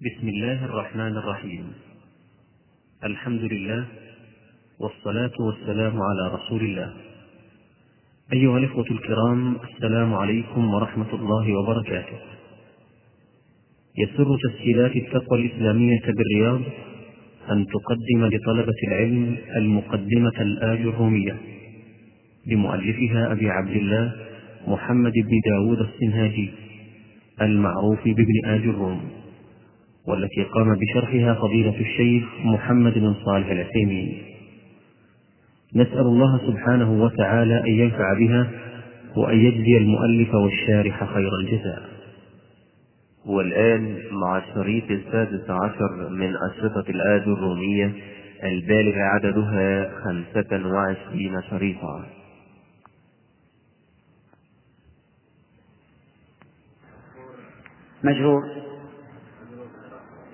بسم الله الرحمن الرحيم. الحمد لله والصلاة والسلام على رسول الله. أيها الإخوة الكرام السلام عليكم ورحمة الله وبركاته. يسر تسجيلات التقوى الإسلامية بالرياض أن تقدم لطلبة العلم المقدمة الآج الرومية لمؤلفها أبي عبد الله محمد بن داود السنهاجي المعروف بابن آج الروم. والتي قام بشرحها فضيلة الشيخ محمد بن صالح العثيمين. نسأل الله سبحانه وتعالى أن ينفع بها وأن يجزي المؤلف والشارح خير الجزاء. والآن مع الشريط السادس عشر من أشرطة الآد الرومية البالغ عددها خمسة وعشرين شريطا. مجرور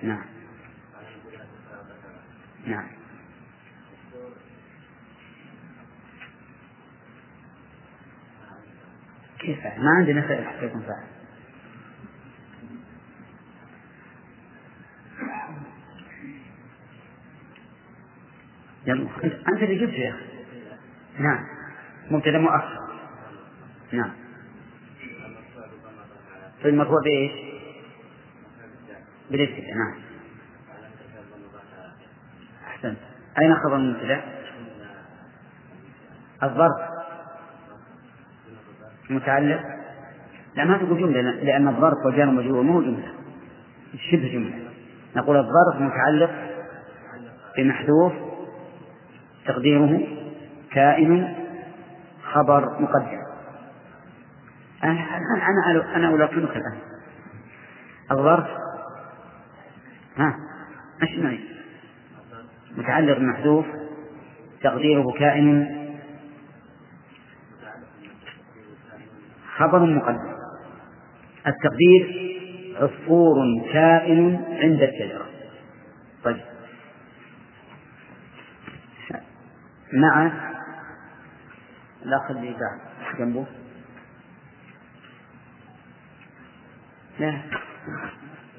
نعم. نعم. كيف؟ ما عندنا فعل حتى يكون فاعل. يلا أنت اللي جبت يا أخي. نعم. مبتدأ مؤخر نعم. في المرفوع بإيش؟ بالابتداء نعم. أحسنت. أين خبر المبتدأ؟ الظرف. متعلق لا ما تقول جملة لأن الظرف وجار مجرور مو جملة. شبه جملة. نقول الظرف متعلق بمحذوف تقديره كائن خبر مقدم. أنا أنا أنا ألقنك الآن. الظرف ها؟ إيش معي؟ متعلق بمحذوف تقديره كائن. خبر مقدم. التقدير عصفور كائن عند الشجرة طيب. مع الأخ اللي جنبه. لا.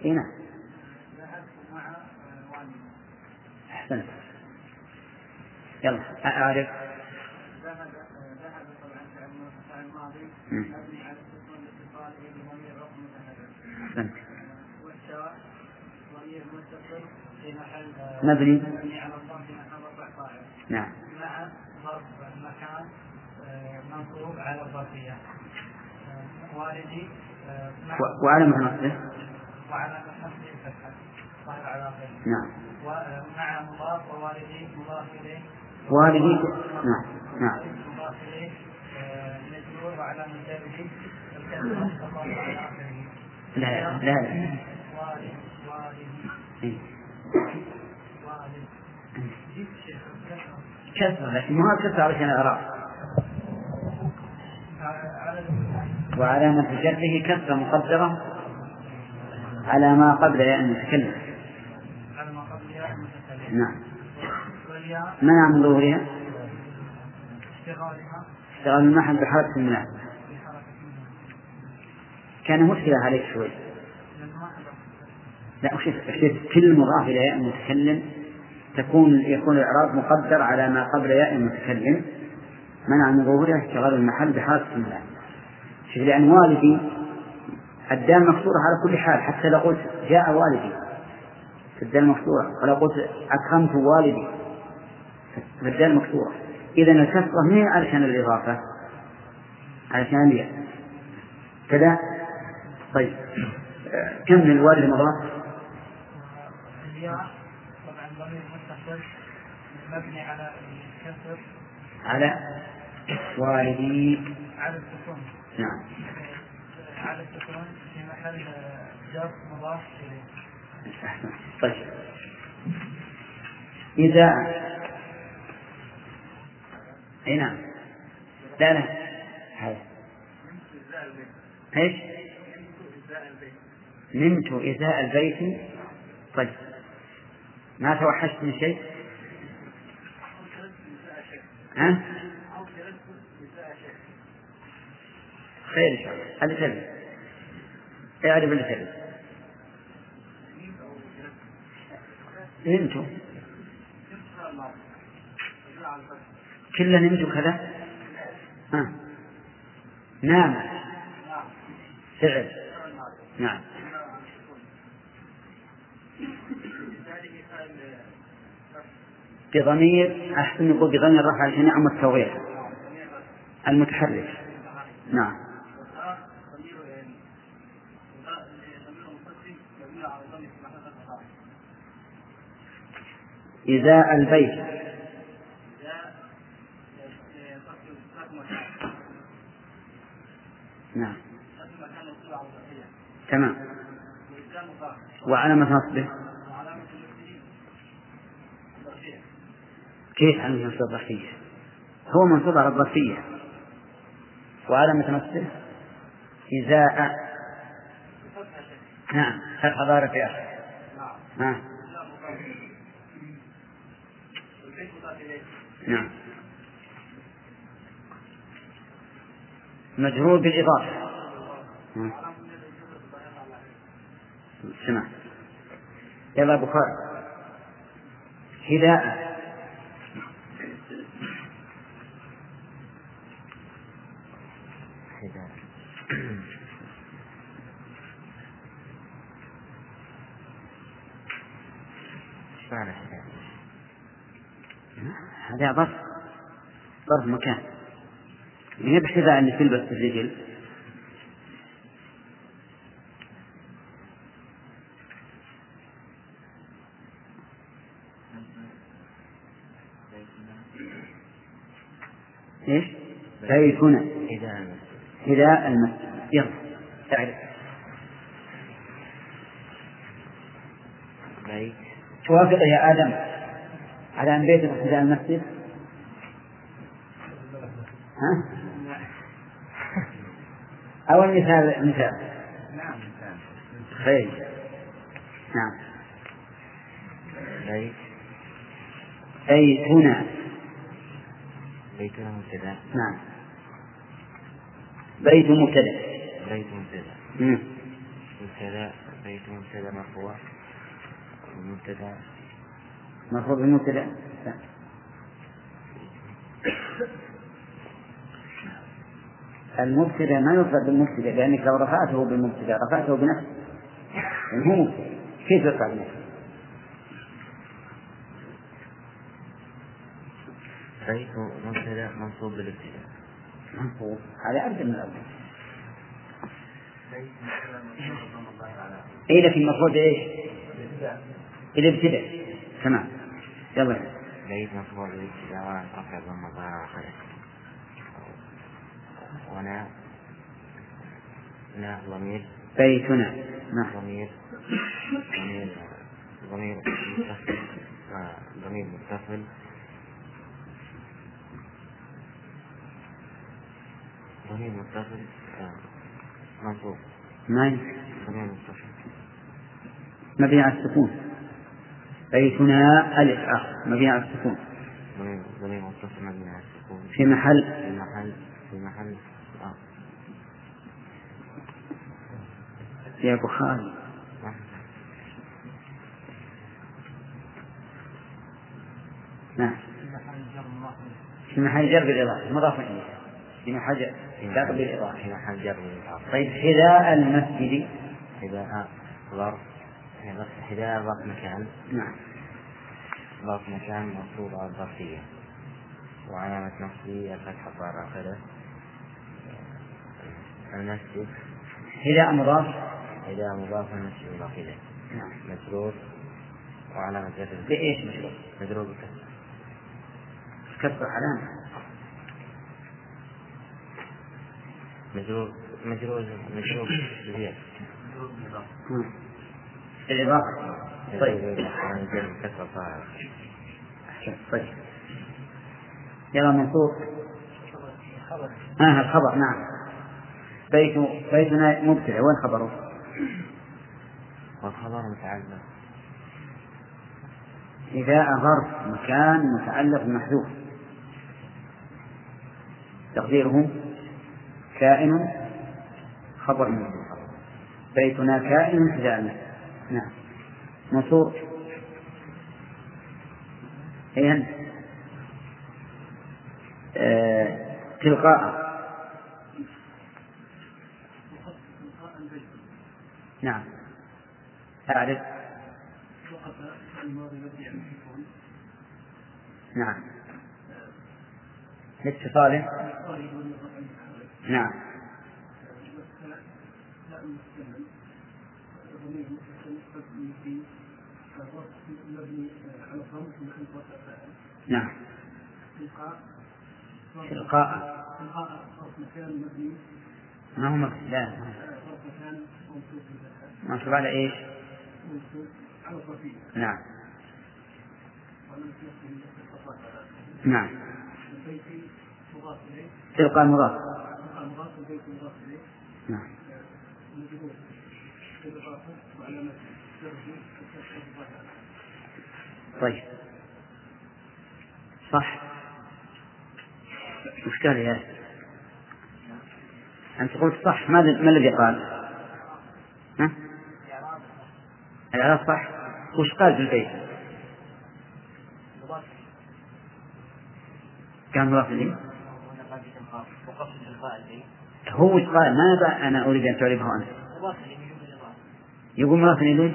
اي احسنت يلا أعرف. أحسنت. مبني. نعم. مع ظرف المكان منصوب على الظرفية والدي وعلى نصبه وعلى نصبه الفتحة نعم. ومع مضاف ووالدي مضاف إليه والدي نعم. نعم مضاف إليه مجرور على آخره لا لا لا. والد. والد كسرة لكن ما كسرة علشان الإعراب. وعلامة جره كسرة مقدرة على ما قبل ياء المتكلم على ما قبل ياء المتكلم نعم. منع من ظهورها؟ اشتغال المحل بحركة منها كان مشكلة عليك شوي. لا شوف كل مضاف إلى ياء المتكلم تكون يكون الإعراب مقدر على ما قبل ياء المتكلم منع من ظهورها؟ اشتغال المحل بحركة المنع شوف لأن والدي الدال مفتوحة على كل حال حتى لو قلت جاء والدي. الدال مفتوحة ولو قلت أكرمت والدي فالدال مفتوحة إذا الكسرة هي علشان الإضافة علشان الياء كذا؟ طيب. كم من الوالد مضاف؟ الياء طبعا ضمير متصل مبني على الكسر. على والدي. على السكون. نعم. على السكون في محل جر مضاف إليه. طيب. إذا أي نعم. لا لا. هذا. إيش؟ نمت إزاء البيت. طيب. ما توحشت من شيء؟ ها؟ خير إن شاء الله. هذا سبب. اعرف اللي سبب نمتوا كلا نمتوا كذا؟ ها نام. فعل. نعم. بضمير أحسن نقول بضمير عشان نعم التوغير المتحرك. نعم. إزاء البيت. نعم. تمام. وعلامة نصبه. كيف علامة نصب الظرفية؟ هو منصوب على الظرفية وعلامة نصبه؟ إزاء. نعم. فتح ظاهرة في آخر نعم نعم. مجرور بالإضافة. سمع يلا بخاري هداء هذا ظرف ظرف مكان. هي بحذاء اللي تلبس في الرجل إيش؟ بيتنا حذاء المسجد يلا تعرف. بيت. توافق يا آدم. على أن بيتك حذاء المسجد؟ ها؟ أو المثال مثال. خير. نعم. بيت بيتنا بيتنا مبتدأ نعم. بيت مبتدأ. بيت مبتدأ. مبتدأ بيت مبتدأ مرفوع. مبتدأ. مرفوع بالمبتدأ المبتدأ ما يرفع بالمبتدأ لأنك لو رفعته بالمبتدأ رفعته بنفسه يعني هو مبتدأ كيف يرفع بنفسه؟ بيت مبتدأ منصوب بالابتداء. منصوب. هذا أبدا من الأول إيه لكن المفروض إيش؟ الابتداء. تمام. يلا. بيت مرفوع بالابتداء ورفع بالمضارع آخره ونا نا ضمير. بيتنا. نعم. ضمير. ضمير. ضمير متصل. ضمير متصل. ضمير متصل. آه، منصوب. ما ضمير متصل. مبني على السكون. بيتنا ألف آخر مبني على السكون. في محل؟ في محل في محل. آه. يا بخاري آه. نعم. في محل جر بالإضافة مضاف إليه. في محل جر بالإضافة في محل جر بالإضافة طيب حذاء المسجد. حذاء ظرف. حذاء ظرف مكان. نعم. ظرف مكان منصوب على الظرفية وعلامة نصبه الفتحة الظاهرة المسجد. حذاء مضاف. حذاء مضاف المسجد مضاف إليه. نعم. مجرور. وعلامة جر. بإيش مجرور؟ مجرور بالكسر كسر علامة مجرور. مجرور. مجرور. بزيادة طيب. طيب. يلا منصوب آه الخبر نعم. بيت بيتنا مبتدأ وين خبره؟ والخبر متعلق. إذا ظرف مكان متعلق محذوف. تقديره كائن. خبر محذوف. بيتنا كائن حذاء. نعم. منصور أنت آه تلقاء. نعم. أعرف. نعم. لاتصاله نعم. نعم. تلقاء. ما هو مبني لا منصوب على إيش؟ نعم. نعم. تلقى مضاف نعم. طيب صح وش قال يا أنت قلت صح ما ما الذي قال؟ ها؟ الإعراب صح وش قال في البيت؟ كان مضاف إليه؟ هو قال؟ ماذا أنا أريد أن تعرفه أنت؟ يقول مضاف إليه؟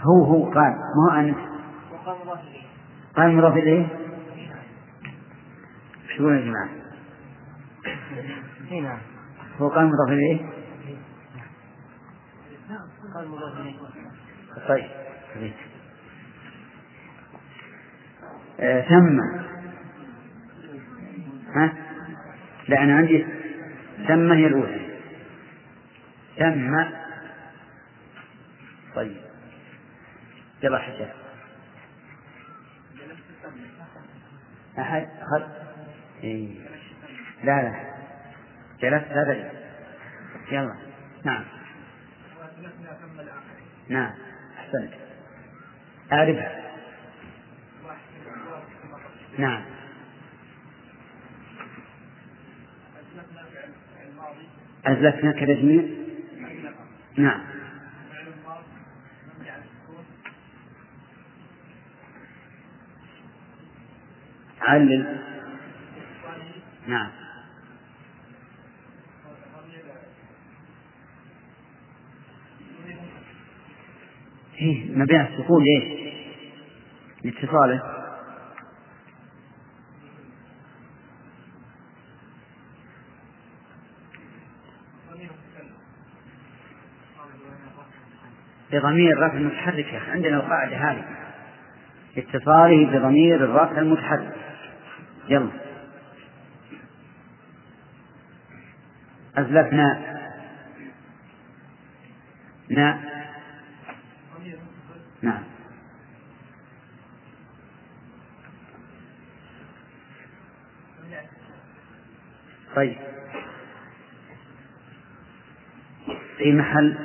هو هو قال ما هو أنت قال مضاف إليه إيش يقولون يا جماعة؟ هو قال مضاف إليه؟ قال مضاف إليه طيب آه ثم ها؟ لا أنا عندي ثم هي الأولى ثم طيب. يلا حسين أحد؟ خل. إيه. لا لا. جلست هذا يلا. نعم. نعم. أحسنت. أعرفها. نعم. أزلفنا كتجميع نعم. علل نعم. إيه مبيع السكون ليش؟ لاتصاله. بضمير الرفع المتحرك. يا أخي عندنا القاعدة هذه. اتصاله بضمير الرفع المتحرك. يلا. أزلفنا. نا. نعم. طيب. في محل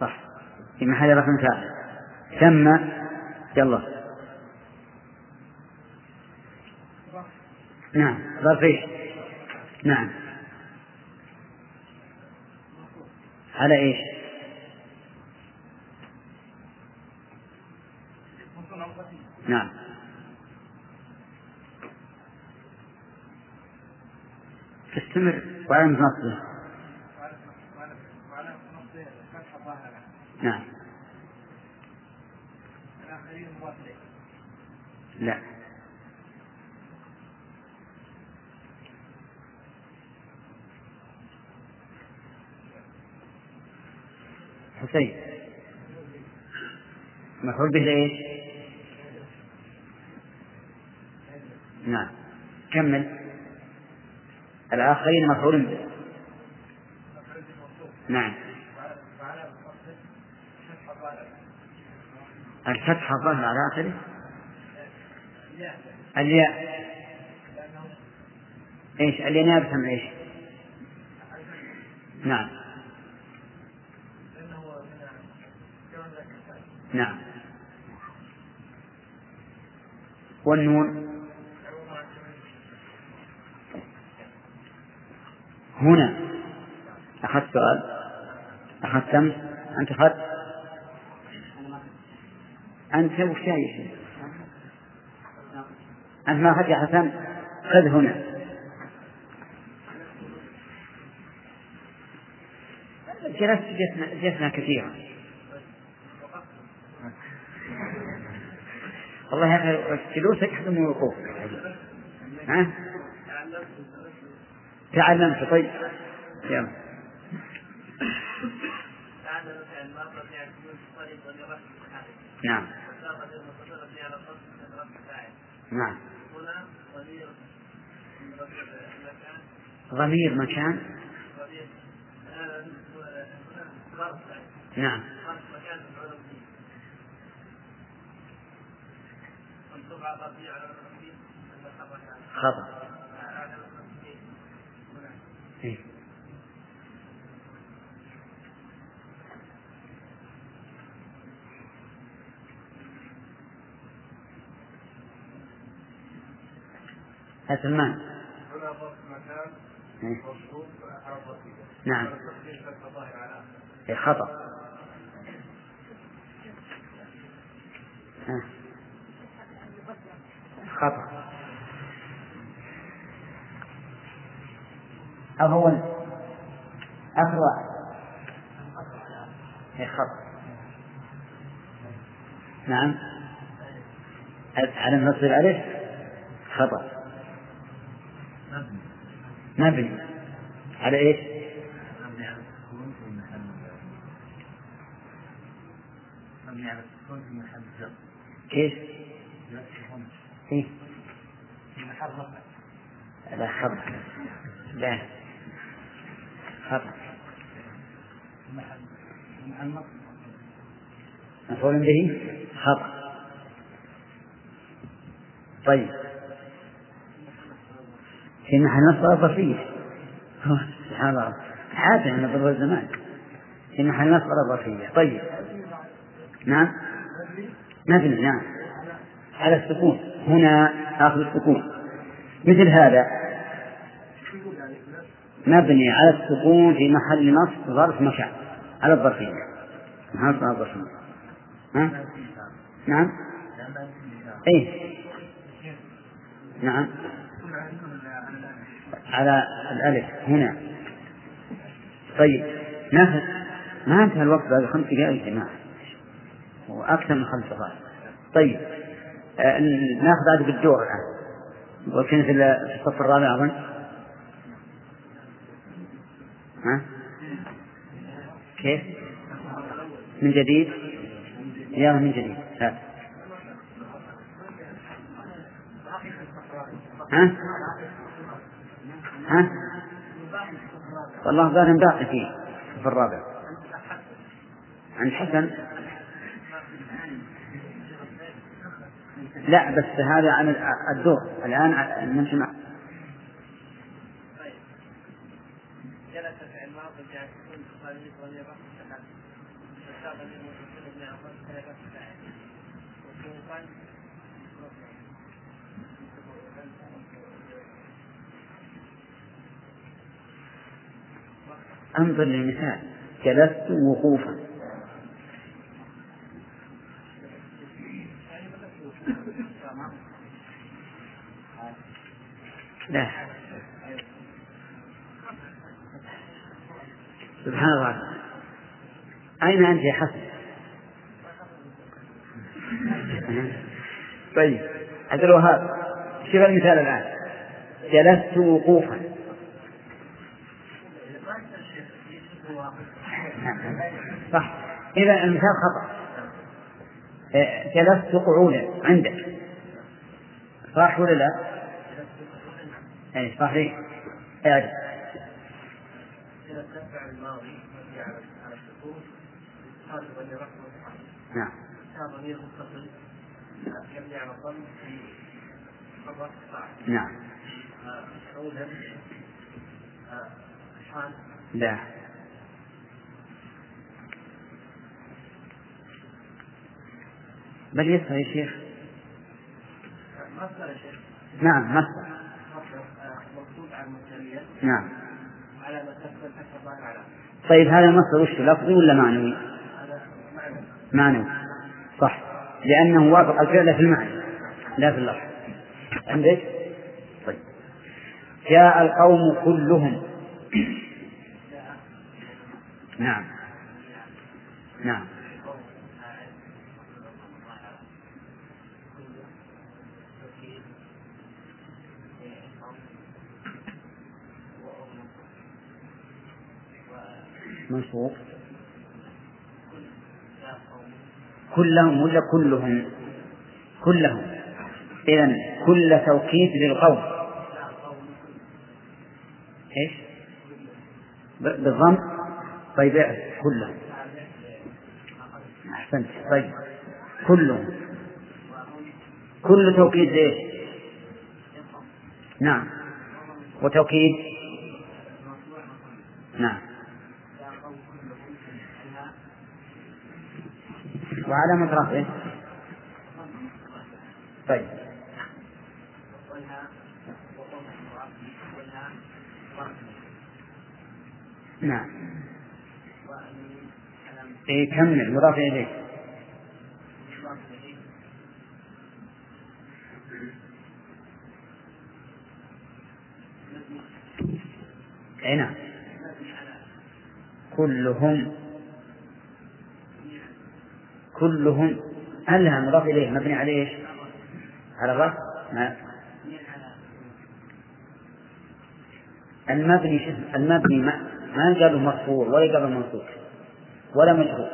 صح رفع فاعل ثم يلا. نعم ظرف؟ نعم. على إيش؟ نعم. تستمر وعلى نصبه. نعم. لا. حسين. مفعول به لإيش؟ نعم. كمل. الآخرين مفعول به. نعم. الفتح الظاهر على آخره؟ الياء. إيش؟ الياء نابة من إيش؟ نعم. نعم. هنا. أخذت سؤال؟ أخذت أنت أخذت؟ أنت وش جاي أنت ما أخذت يا حسن؟ خذ هنا. جلست جلسنا, جلسنا كثيرا. والله يا أخي جلوسك أحسن من وقوفك. ها؟ تعلمت. طيب. يلا. نعم. نعم ضمير مكان نعم خطأ إيه. يا سلمان إيه. نعم. إيه خطأ. ها. خطأ. أول. آخر واحد. إيه خطأ. نعم. على نصب الألف خطأ. مبني على إيش؟ مبني على السكون في محل كيف؟ إيه؟ في محل لا خطأ لا. نصب مفعول به خطأ طيب. محل نصب ظرفية سبحان الله. عادة من ضرب الزمان. في محل نصب طيب. نعم؟ مبني نعم. على السكون. هنا آخذ السكون. مثل هذا. مبني على السكون في محل نصب ظرف مكان على الظرفية محل على الظرفية ها؟ نعم؟ إيه. نعم. على الألف. هنا. طيب. ناخذ ما انتهى الوقت بعد خمس دقائق يا جماعة؟ وأكثر من خمس دقائق. طيب. آه ناخذ هذا بالدور الآن. وكنا في الصف الرابع أظن. ها؟ كيف؟ من جديد؟ يا من جديد. ها؟ ها؟ والله ظاهر باقي فيه في الرابع. عند حسن. لا بس هذا عن الدور. الآن نمشي مع جلس في الماضي جاء كل خليل ولي رفع فساق للمسلمين بن عمر ثلاثة ساعات وسوقا أنظر للمثال. جلست وقوفا. لا. سبحان الله. أين أنت يا حسن؟ طيب. عبد الوهاب شوف المثال الآن. جلست وقوفا. صح. إذا المثال خطأ. إيه، جلست قعودا عندك. صح ولا لا؟ أي صحيح. اعرف الفعل الماضي مبني على على السكون قال ولي رفع نعم كان ضمير متصل يبني على الضم في خبر فاعل نعم مفعولا حال لا بل يسمع يا شيخ؟ مصدر يا شيخ. نعم مصدر. نعم. على طيب هذا المصدر وش لفظي ولا معنوي؟ معنوي. صح. لأنه وافق الفعل في المعنى لا في اللفظ. عندك؟ طيب. جاء القوم كلهم. نعم. نعم. منصوب؟ كلهم ولا كلهم؟ كلهم. إذا كل توكيد للقوم إيش؟ بالضم؟ طيب اعرف كلهم. أحسنت. طيب. كلهم. كل توكيد إيش نعم. وتوكيد نعم. وعلامة رفعه طيب. نعم. إيه كمل مضاف إليه أي نعم. كلهم كلهم لها مضاف إليه؟ مبني على إيش؟ على الرفع؟ المبني المبني ما. ما قالوا مرفوع ولا قالوا منصوب ولا مجهول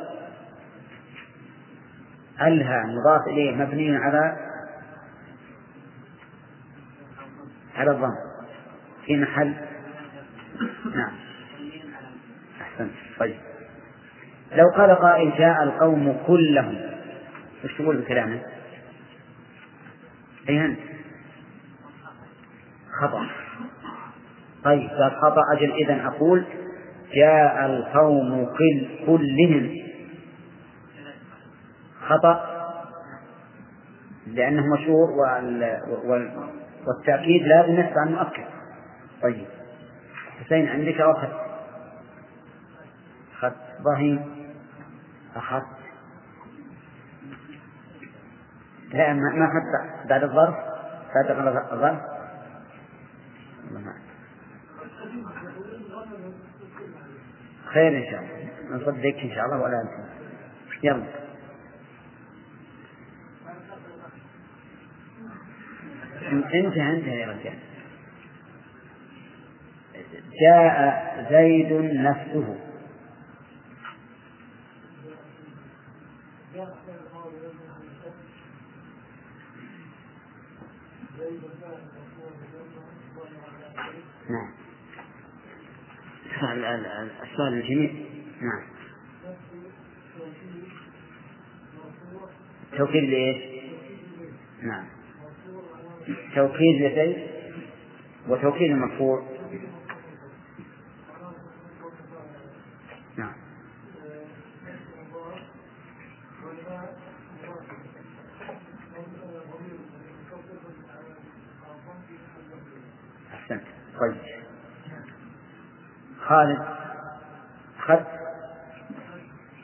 ألها مضاف إليه مبني على على الضم؟ في محل. نعم. أحسنت. طيب. لو قال قائل جاء القوم كلهم وش تقول بكلامه؟ أي أنت؟ خطأ. طيب قال خطأ أجل إذن أقول جاء القوم كل كلهم. خطأ؟ لأنه مشهور وال... وال... والتأكيد لا بالنسبة عن مؤكد. طيب حسين عندك أو أخذت أخذت إبراهيم أخذت لا ما أخذت بعد الظرف بعد الظرف. خير إن شاء الله. نصدق إن شاء الله ولا أنت يلا. انتهى انتهى يا رجال. جاء زيد نفسه. السؤال السؤال الجميل. نعم. توكيد لإيش؟ نعم. توكيد لزيد وتوكيد المرفوع. خالد. أخذت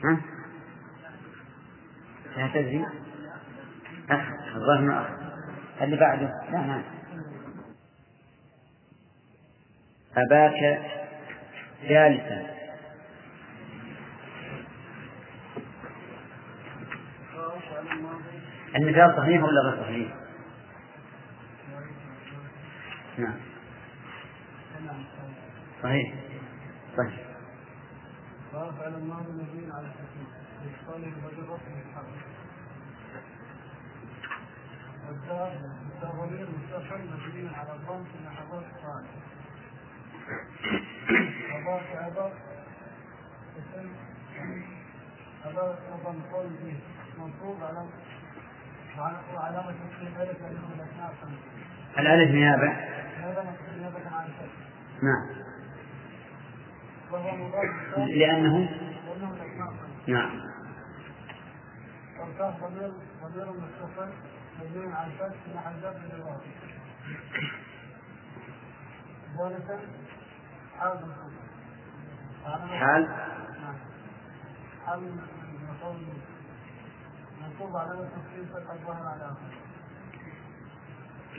ها؟ تعتزي أخذ الظاهر ما أخذ اللي بعده. لا ما. أباك جالسا. المثال صحيح ولا غير صحيح؟ نعم. صحيح. صحيح رافع الماضي مبين على السكون يصطلح بالرفع الحرف والدار ضمير مستقل مبني على الضم في لحظات الثانية أباك أباك اسم أباك أبا مقول به. منصوب على وعلامة تسليم ألف لأنه من الأسماء الخمسة. الألف نيابة؟ عن نعم. لأنه نعم ضمير ضمير مستقل مبني على الفتح ثالثا حال حال منصوب على التفصيل فتح الظهر على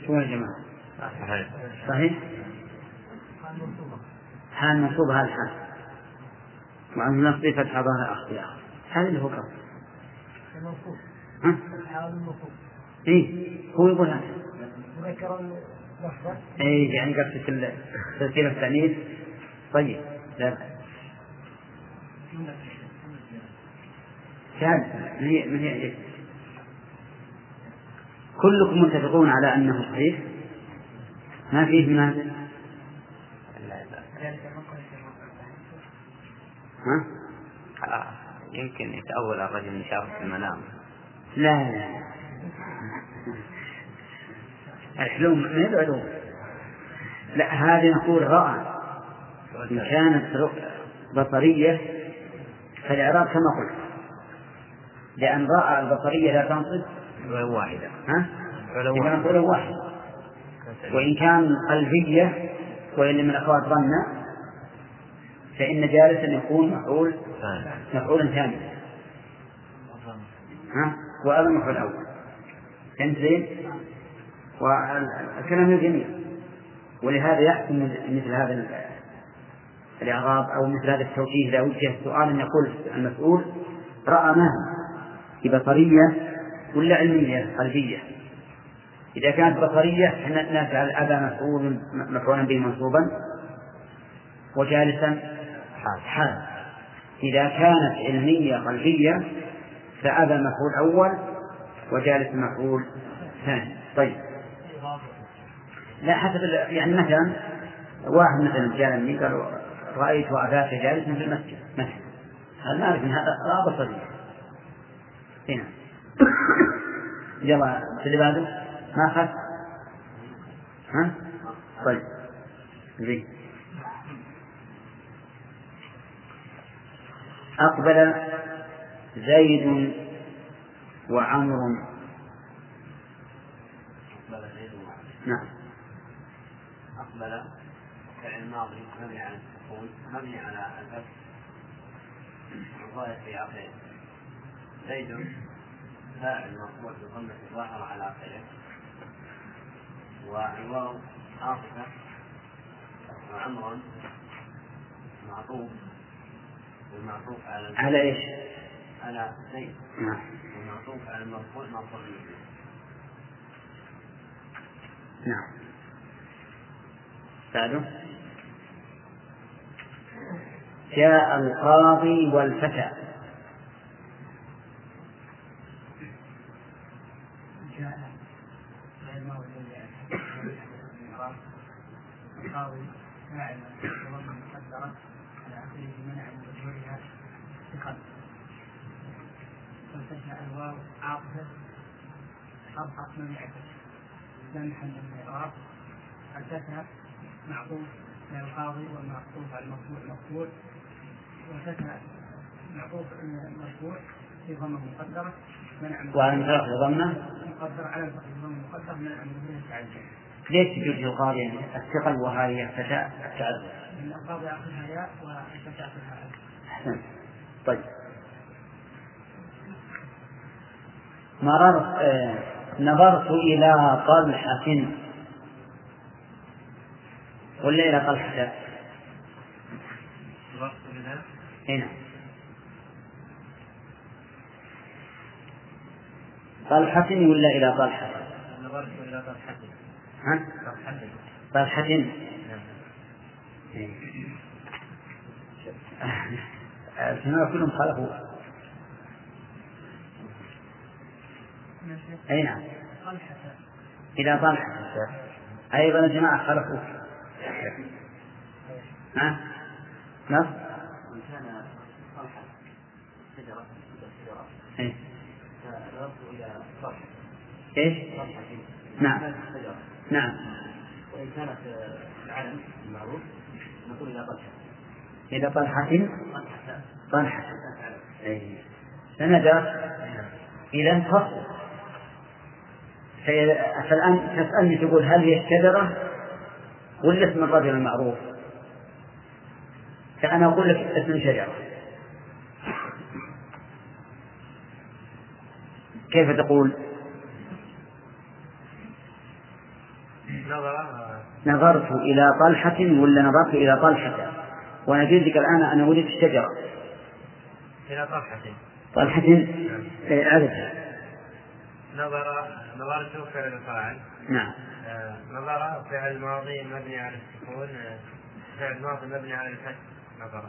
شو يا جماعة؟ صحيح صحيح؟ حال منصوبة حال منصوب هذا الحال. مع النصب فتح ظهر أخذ هذا اللي هو قصد المنصوب. ها؟ حال المنصوب. إيه. هو يقول هذا. ذكر إيه يعني قصة تسجيل التأنيث طيب لا. بأس. كان من هي من هي كلكم متفقون على أنه صحيح؟ ما فيه منازل ها؟ آه، يمكن يتأول الرجل من شافه في المنام. لا لا لا. الحلم ما يبعدون لا هذه نقول رأى. إن كانت بصرية فالإعراب كما قلت. لأن رأى البصرية لا تنصب. واحدة. ها؟ ولو إذا نقول واحد وإن كان قلبية وإن من الأخوات ظن فإن جالسا يكون مفعول ثاني. مفعولا ثانيا ها؟ وأيضا مفعول أول فهمت زين؟ والكلام جميل ولهذا يحسن مثل هذا ال- الإعراب أو مثل هذا التوجيه إذا وجه السؤال أن يقول المسؤول رأى ما هي بصرية ولا علمية قلبية إذا كانت بصرية إحنا نجعل أبا مفعول مفعولا به منصوبا وجالسا حال. حال. إذا كانت علمية قلبية فأبى مفعول أول وجالس مفعول ثاني. طيب. لا حسب يعني مثلا واحد مثلا جاءني قال رأيت أباك جالسا في المسجد. مثلا. هل نعرف أن هذا لا بصرية هنا. يلا اللي بعده. ما أخذ؟ ها؟ طيب. زين. أقبل زيد وعمر. نعم. أقبل فعل ماضي مبني على السكون مبني على الفتح الظاهر في آخره زيد فاعل مرفوع بضمة الظاهر على آخره والواو عاطفة. وعمر معطوف. والمعطوف على على إيش؟ على زيد. نعم. والمعطوف على المرفوع مرفوع نعم. بعده. جاء القاضي والفتى. القاضي فاعل مقدرة. منع من ظهورها ثقل والفتح الواو عاطفة من الفتح لا محل من الإعراب الفتح معطوف على القاضي والمعطوف على المرفوع مقبول والفتح معطوف مرفوع في ضمة مقدرة منع من وعلى مثال ضمه مقدر على الفقه مقدر من أمره تعدد ليش تجوز للقاضي الثقل وهذه الفتى ياء أحسنت. طيب. مررت آه نظرت إلى طلحة. ولا إلى طلحة؟ نظرت إلى هنا طلحة ولا إلى طلحة؟ نظرت إلى طلحة. ها؟ طلحة. طلحة. الجماعة كلهم خالفوا أي نعم. إلى طلحة. أيضا الجماعة خالفوا ها؟ إن كان طلحة شجرة إيه. إلى طلحة إيش؟ طلحة نعم. نعم. وإن كانت العلم المعروف نقول إلى طلحة إلى طلحة طلحة. فنجرت إذا فصل فالآن تسألني تقول هل هي الشجرة؟ ولا اسم الرجل المعروف؟ فأنا أقول لك اسم شجرة كيف تقول؟ نظرت إلى طلحة ولا نظرت إلى طلحة؟ وأنا لك الآن أنا وجدت الشجرة إلى طلحة. طلحة؟ أعرفها نظر نظرت فعل الفاعل؟ نعم. آه، نظر فعل ماضي مبني على السكون. فعل ماضي مبني على الفتح. نظر.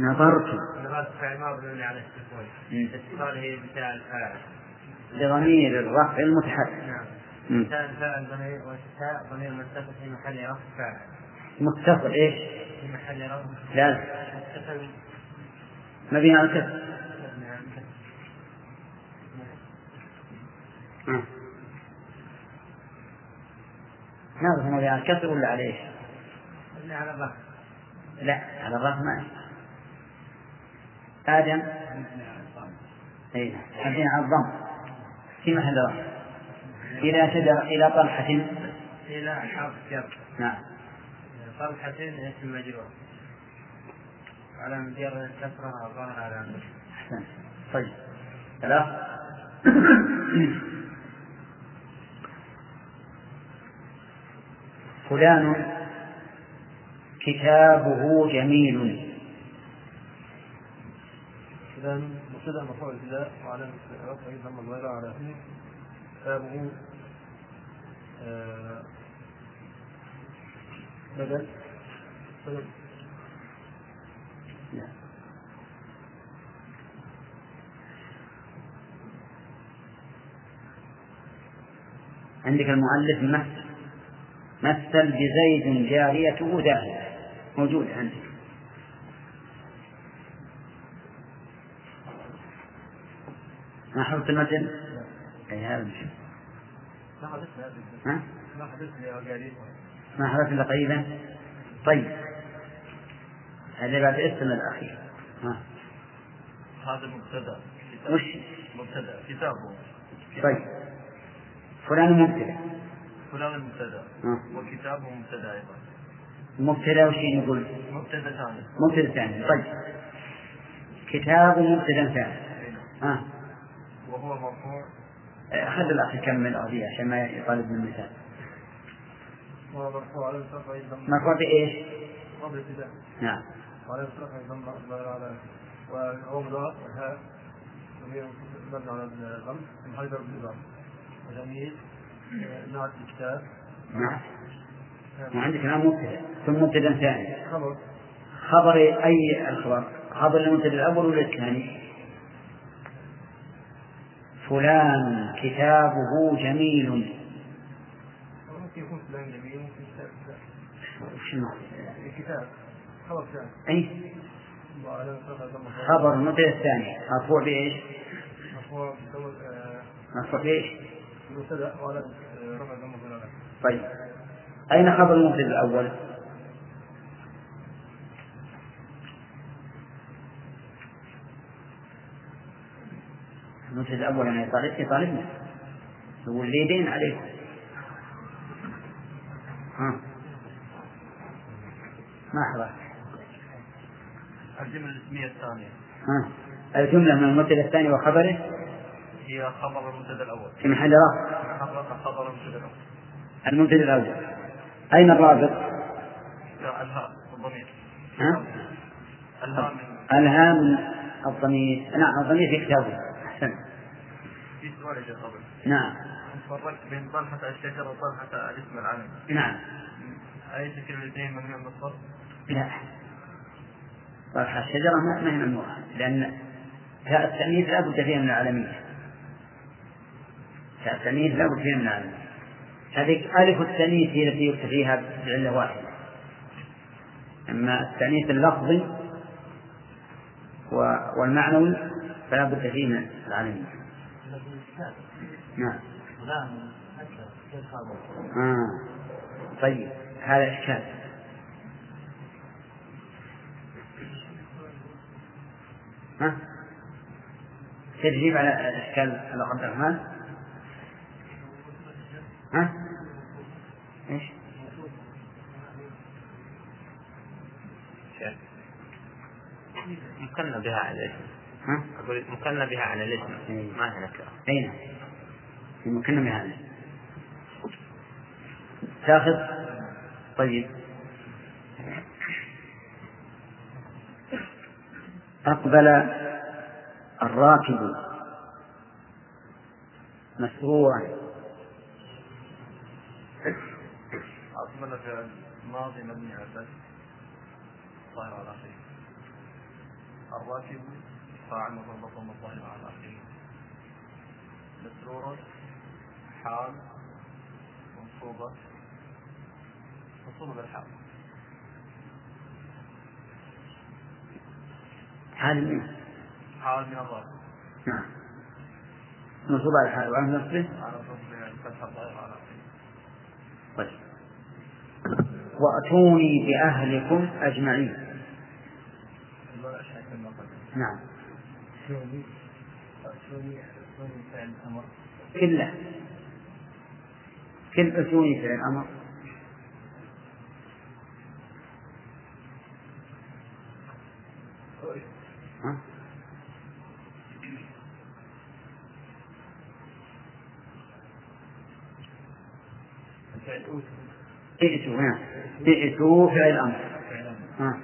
نظرت. نظرت فعل ماضي مبني على السكون. اتصاله بتاء الفاعل لضمير الرفع المتحرك. نعم. تاء الفاعل ضمير وتاء ضمير متصل في محل رفع فاعل. متصل إيش؟ في محل رفع لا. متصل مبني على الكسر مبني على الكسر نعم نعرف مبني على الكسر ولا على إيش؟ مبني على الرفع لا على الرفع ما آدم. أي مبني على الضم. في محل رفع إلى شجرة إلى طلحة. إلى حرف جر. نعم. طلحة اسم مجرور. على مجرد الكسرة الظاهر على أحسن. طيب. ثلاث فلان كتابه جميل. فلان مبتدأ مفعول ابتداء وعلامة رفعه ضم الظاهرة على كتابه بدل بدل عندك المؤلف مثل مثل بزيد جاريته ذاهبة موجود عندك. ما حفظت المثل؟ أي هذا مش ما حدث ها؟ ما حدث لي ما إلا قريبا طيب. هذا بعد اسم الأخير. ها. هذا مبتدأ. وش؟ مبتدأ. كتابه طيب. فلان مبتدأ. فلان مبتدأ. ها. وكتابه مبتدأ أيضا. مبتدأ وش نقول؟ مبتدأ ثاني. مبتدأ ثاني. طيب. كتاب مبتدأ ثاني. ها. وهو مرفوع. خذ الأخ يكمل هذه عشان ما يطالب من وهو مرفوع بإيش؟ نعم. وعلى الرفع ضم الظاهر على وهو مضاف والهاء ضمير مبني على الضم في محل ضرب الإضافة وجميل آه، الكتاب. نعم. وعندك الآن مبتدأ. ثم مبتدأ ثاني. خبر. خبر أي الخبر؟ خبر المبتدأ الأول ولا الثاني؟ فلان كتابه جميل. ممكن يكون فلان جميل ممكن كتاب شنو؟ الكتاب خبر ثاني. ضم خبر المبتدأ الثاني مرفوع بإيش؟ مرفوع آه، مرفوع ضم الظاهر طيب. أين خبر المبتدأ الأول؟ المبتدأ الأول أنا يطالب يطالبنا هو اللي يدين عليكم. ها. ما حضرت. الجملة الاسمية الثانية. ها. الجملة من المبتدأ الثاني وخبره؟ هي خبر المبتدا الأول. في محل رفع خبر المبتدا الأول. المبتدأ الأول. أين الرابط؟ لا، الهاء الضمير. ها؟ الهاء الهام الضمير. نعم الضمير في كتابه. نعم. فرقت بين طلحة الشجرة وطلحة الاسم العلم. نعم. أي شكل الاثنين ممنوع من الصرف؟ لا. طرح الشجرة ما هي ممنوعة لأن تاء التأنيث لا بد فيها من العالمية تاء التأنيث لا بد فيها من العالمية هذه ألف التأنيث هي التي يكتب فيها بعلة واحدة أما التأنيث اللفظي والمعنوي فلا بد فيه من العالمية نعم آه. طيب هذا إشكال ها؟ تجيب على إشكال على عبد الرحمن؟ ها؟ إيش؟ مكنا بها ها؟ أقول مكنا بها على الاسم. إيه. ما هي نكرة أي نعم في مكان هذا تاخذ؟ طيب. أقبل الراكب. مسروعا أقبل فعل ماضي مبني على الفتح ظاهر على الراكب فاعل مربوط ظاهر على آخره مسرورا حال منصوبة. منصوبة بالحال. حال منه حال من الراكب نعم. منصوب على الحال وعن نصبه على صفر الفتح الظاهر على طيب. وأتوني بأهلكم أجمعين. نعم. كله. كل أتوني فعل أمر ها؟ فعل أوتي ائتوا نعم ائتوا فعل أمر فعل أمر ها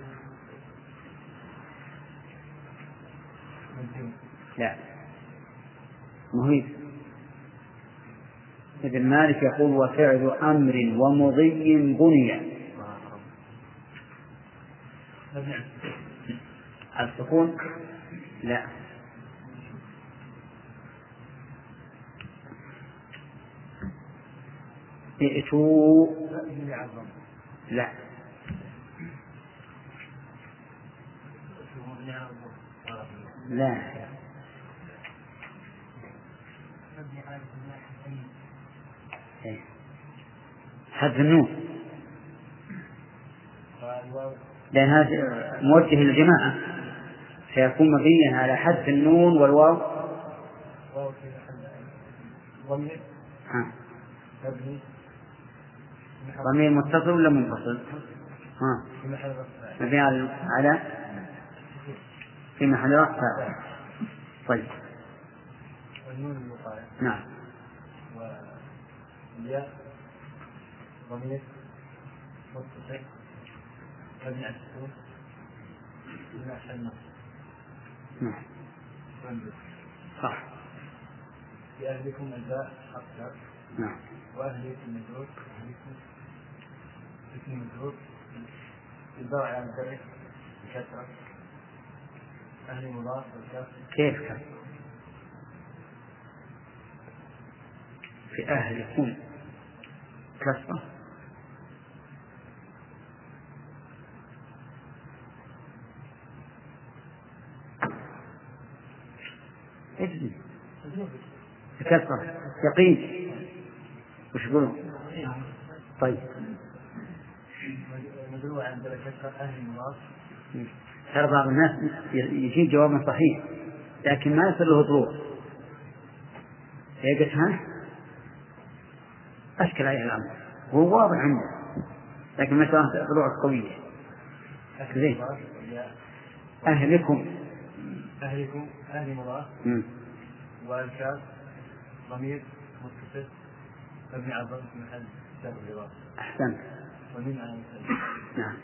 مجزوم لا. مهيب. ابن مالك يقول وفعل أمر ومضي بني. على السكون لا. ائتوا. لا. لا مبني على الفتح إيه. حذف النون. لأن هذا موجه للجماعة. فيكون مبنيا على حذف النون والواو. واو في محل ضمير متصل ولا منفصل؟ ها. في محل رفع مبني على على في محل رفع. طيب. والنون المطايع نعم. والياء. ضمير متصل مبني على السكون النصب نعم. صح. في أهلكم الباء جر نعم. وأهلكم مجرور أهلكم اسم مجرور الباء على مدرك بكثرة أهل مضاف والكاف كيف كان؟ في أهلكم. كسرة. اجزم بكسرة يقين. وش يقولون؟ طيب. ترى بعض الناس يجيب جوابا صحيح لكن ما يصير له طلوع. يقول ها؟ أشكل عليه الأمر. هو واضح عنده لكن ما شاء الله طلوع قوية. زين. أهلكم. أهلكم أهل مضاف. والكاف ضمير متصل مبني على الضم في محل جر الإضافة أحسنت. ومن على نعم.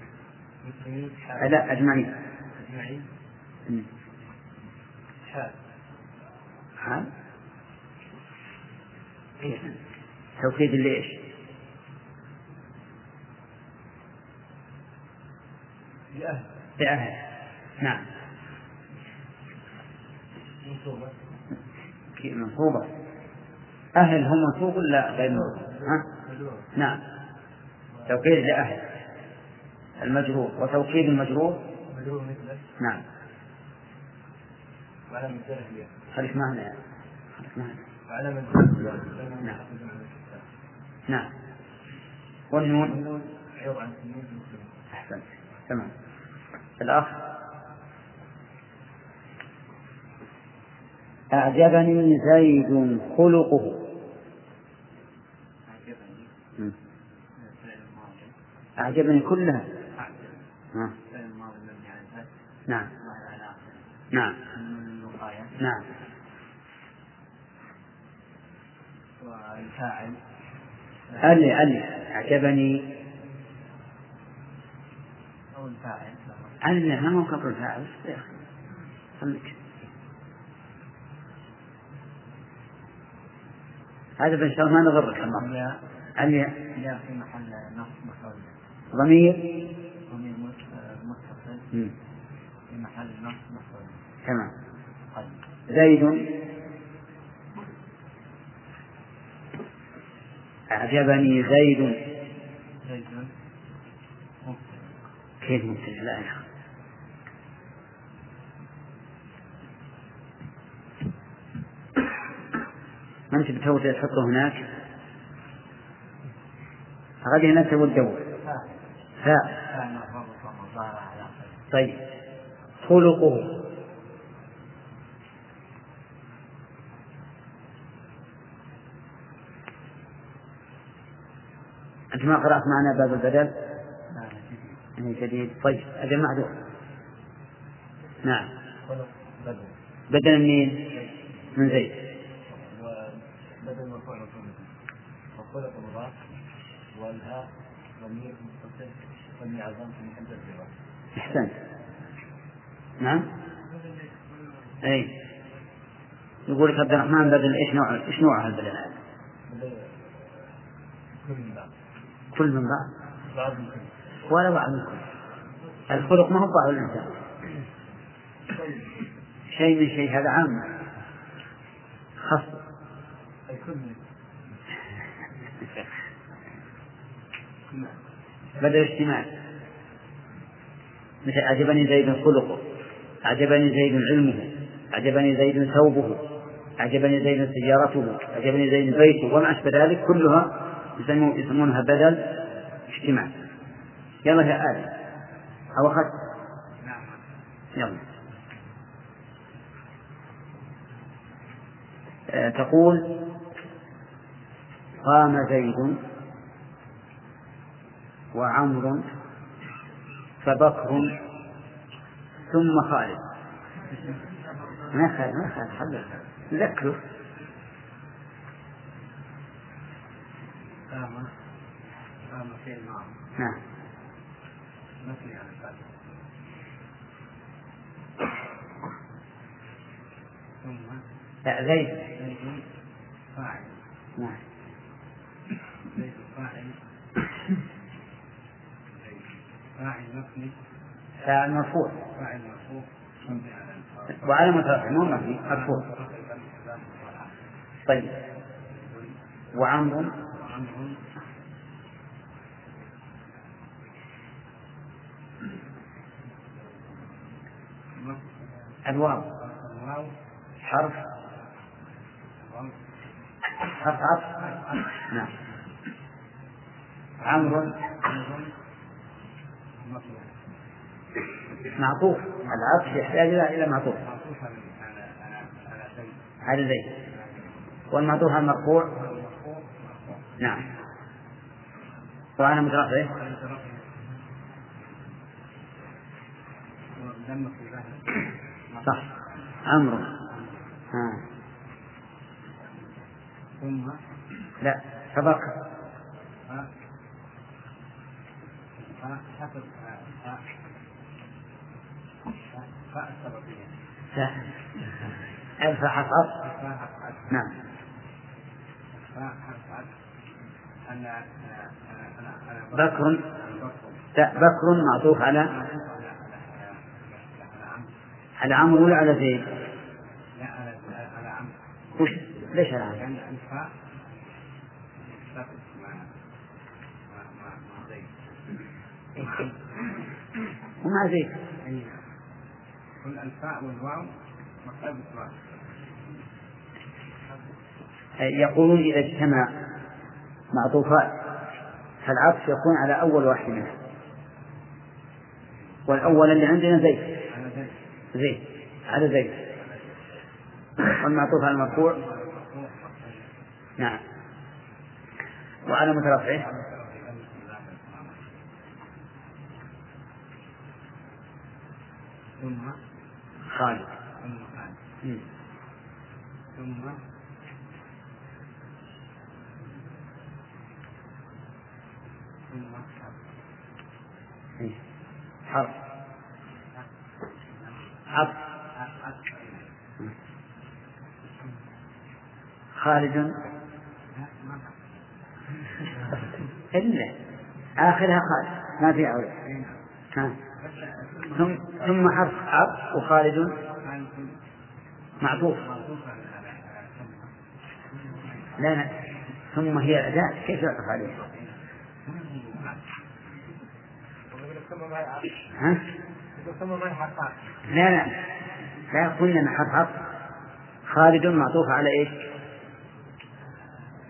مسلمين حال لا أجمعين. أجمعين. حال حال؟ كيف توكيد لإيش؟ لأهل. لأهل. نعم. منصوبة. أهل هم منصوب ولا غير منصوب؟ ها؟ نعم. توكيد لأهل. المجرور. وتوكيد المجرور؟ مجرور مثله. نعم. وعلى هي خليك معنا يعني. خليك معنا. وعلى مثال نعم. نعم. والنون؟ عوض عن مسلم أحسنت. تمام. الأخ؟ أعجبني زيد خلقه. أعجبني كلها. أعجب نعم. نعم. نعم. والفاعل ألي ألي أعجبني. أو الفاعل ألي ما هو قبل الفاعل؟ خليك. هذا بإن شاء الله ما نضرك المرة يا ألي يا في محل نصب مفعول ضمير؟ ضمير مت- متصل. في محل نصب مفعول تمام. طيب. زيد؟ أعجبني زيد. زيد. كيف مبتدأ لا يا أخي. ما أنت تحطه هناك؟ غادي هناك تسوي تدور فاء. طيب. خلقه. أنت ما قرأت معنا باب البدل؟ يعني جديد. طيب. أجل معذور نعم. بدل منين؟ من زيد وبدل مرفوع مفعول به وخلق مضاف والهاء ضمير متصل محل أحسنت. نعم؟ أي يقول لك عبد الرحمن بدل إيش نوع إيش نوع البدل هذا؟ كل من بعض. كل من بعض؟ بعض من كل. ولا بعض من كل. الخلق ما هو بعض الإنسان. شيء من شيء هذا عام. خاص. بدل اجتماع مثل أعجبني زيد خلقه أعجبني زيد علمه أعجبني زيد ثوبه أعجبني زيد سيارته أعجبني زيد بيته وما أشبه ذلك كلها يسمون- يسمونها بدل اجتماع. يلا يا آل أو أخذت؟ يلا. آه، تقول قام زيد وعمر فبكر ثم خالد. ما خالد ما خالد حلل نذكره في الماضي نعم. ثم لا زيد. زيد فاعل. نعم. زيد فاعل. فاعل مبني فاعل مرفوع. فاعل مرفوع. وعلامة رفعه مو مبني مرفوع. طيب. وعمر؟ الواو. حرف. حرف عطف. نعم. عمرو معطوف. العطف يحتاج إلى معطوف. على زيد. والمعطوف على المرفوع. مرفوع مرفوع نعم وعلى مترفعه ظهر صح ها. ثم لا. سبق فاء فاء حسب فاء فاء السببية لا ألف فاء عطف. نعم. فاء بكر. بكر معطوف على؟ على عمرو. ولا على زيد؟ لا على عمرو. ليش على عمرو؟ لأن الفاء تثبت مع مع مع مع زيد ومع كل الفاء والواو يقولون إذا اجتمع معطوفات فالعطف يكون على أول واحد منها والأول اللي عندنا زيد. زيد. على زيد. والمعطوف على المرفوع. نعم. وعلى مترفعه. ثم خالد. ثم ثم إيه. حرف. عطف خالد. إلا. آخرها خالد. ما في أولى. ثم ثم حرف عطف وخالد معطوف لا لا ثم هي أداة كيف يعطف عليها؟ ها؟ لا لا لا قلنا حرف عطف خالد معطوف على إيش؟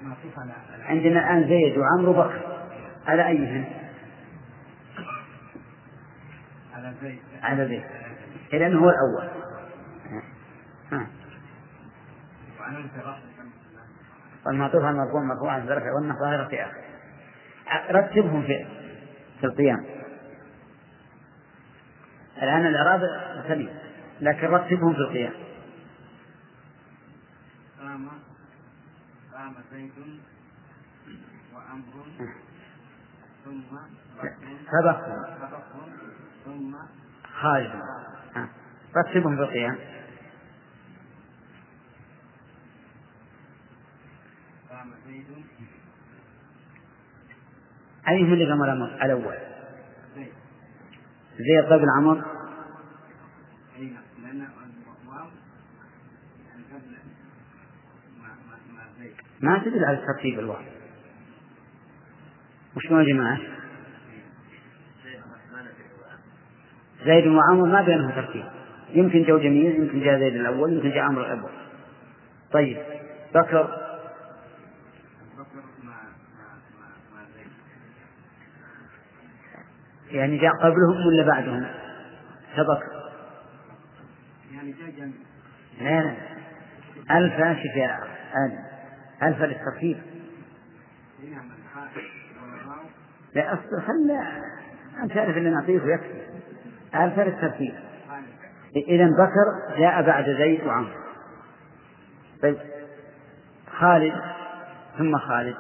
معطوف على عندنا الآن زيد وعمرو وبكر على أيهن؟ على زيد إذا هو الأول. ها. والمعطوف على المرفوع مرفوع عن الرفع والنصب ظاهرة في آخر. رتبهم في في القيام. الآن الإعراب سليم لكن رتبهم في القيام. قام قام زيد وعمر ثم سبقهم خالد. رتبهم في القيام أيهم اللي قام الأمر؟ الأول. زيد. قبل عمر أي نعم. قبل ما ما تدل على ترتيب الواو. وش يا جماعة؟ زيد وعمر ما بينهم ترتيب. يمكن جو جميل يمكن جاء زيد الأول يمكن جاء عمرو الأول. طيب بكر. يعني جاء قبلهم ولا بعدهم؟ سبق يعني جاء جميل لا لا. ألف آدم. ألف للترتيب. والواو لا أصبر خلنا أنت تعرف اللي نعطيه ويكفي. للترتيب خالد إذا بكر جاء بعد زيد وعمرو طيب. خالد ثم خالد.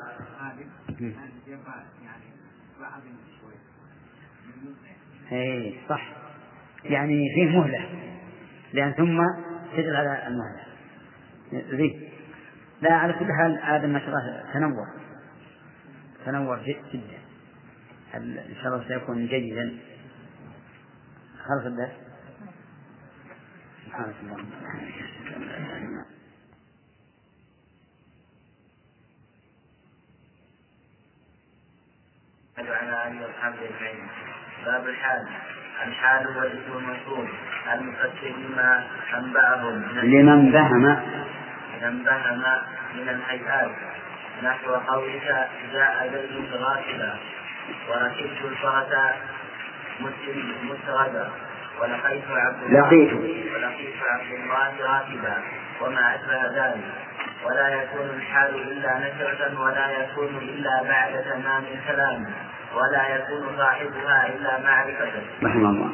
اي صح. يعني فيه مهلة. لأن ثم تدل على المهلة. ذي لا على كل حال هذا ما شاء الله تنوع. تنوع جد- جدا إن شاء الله سيكون جيدا. خلف الدرس؟ سبحانك اللهم. أجمعين باب الحال. الحال هو الاسم المنصوب. المفسر لما أنبأهم. من لمن بهم انبهم من الهيئات. نحو قولك جاء زيد غافلا. وركبت الفرس مسلم مسردا ولقيت عبد الله لقيت. ولقيت عبد الله راكبا وما أشبه ذلك. ولا يكون الحال إلا نكرة ولا يكون إلا بعد تمام الكلام. ولا يكون صاحبها إلا معرفة. رحمه الله.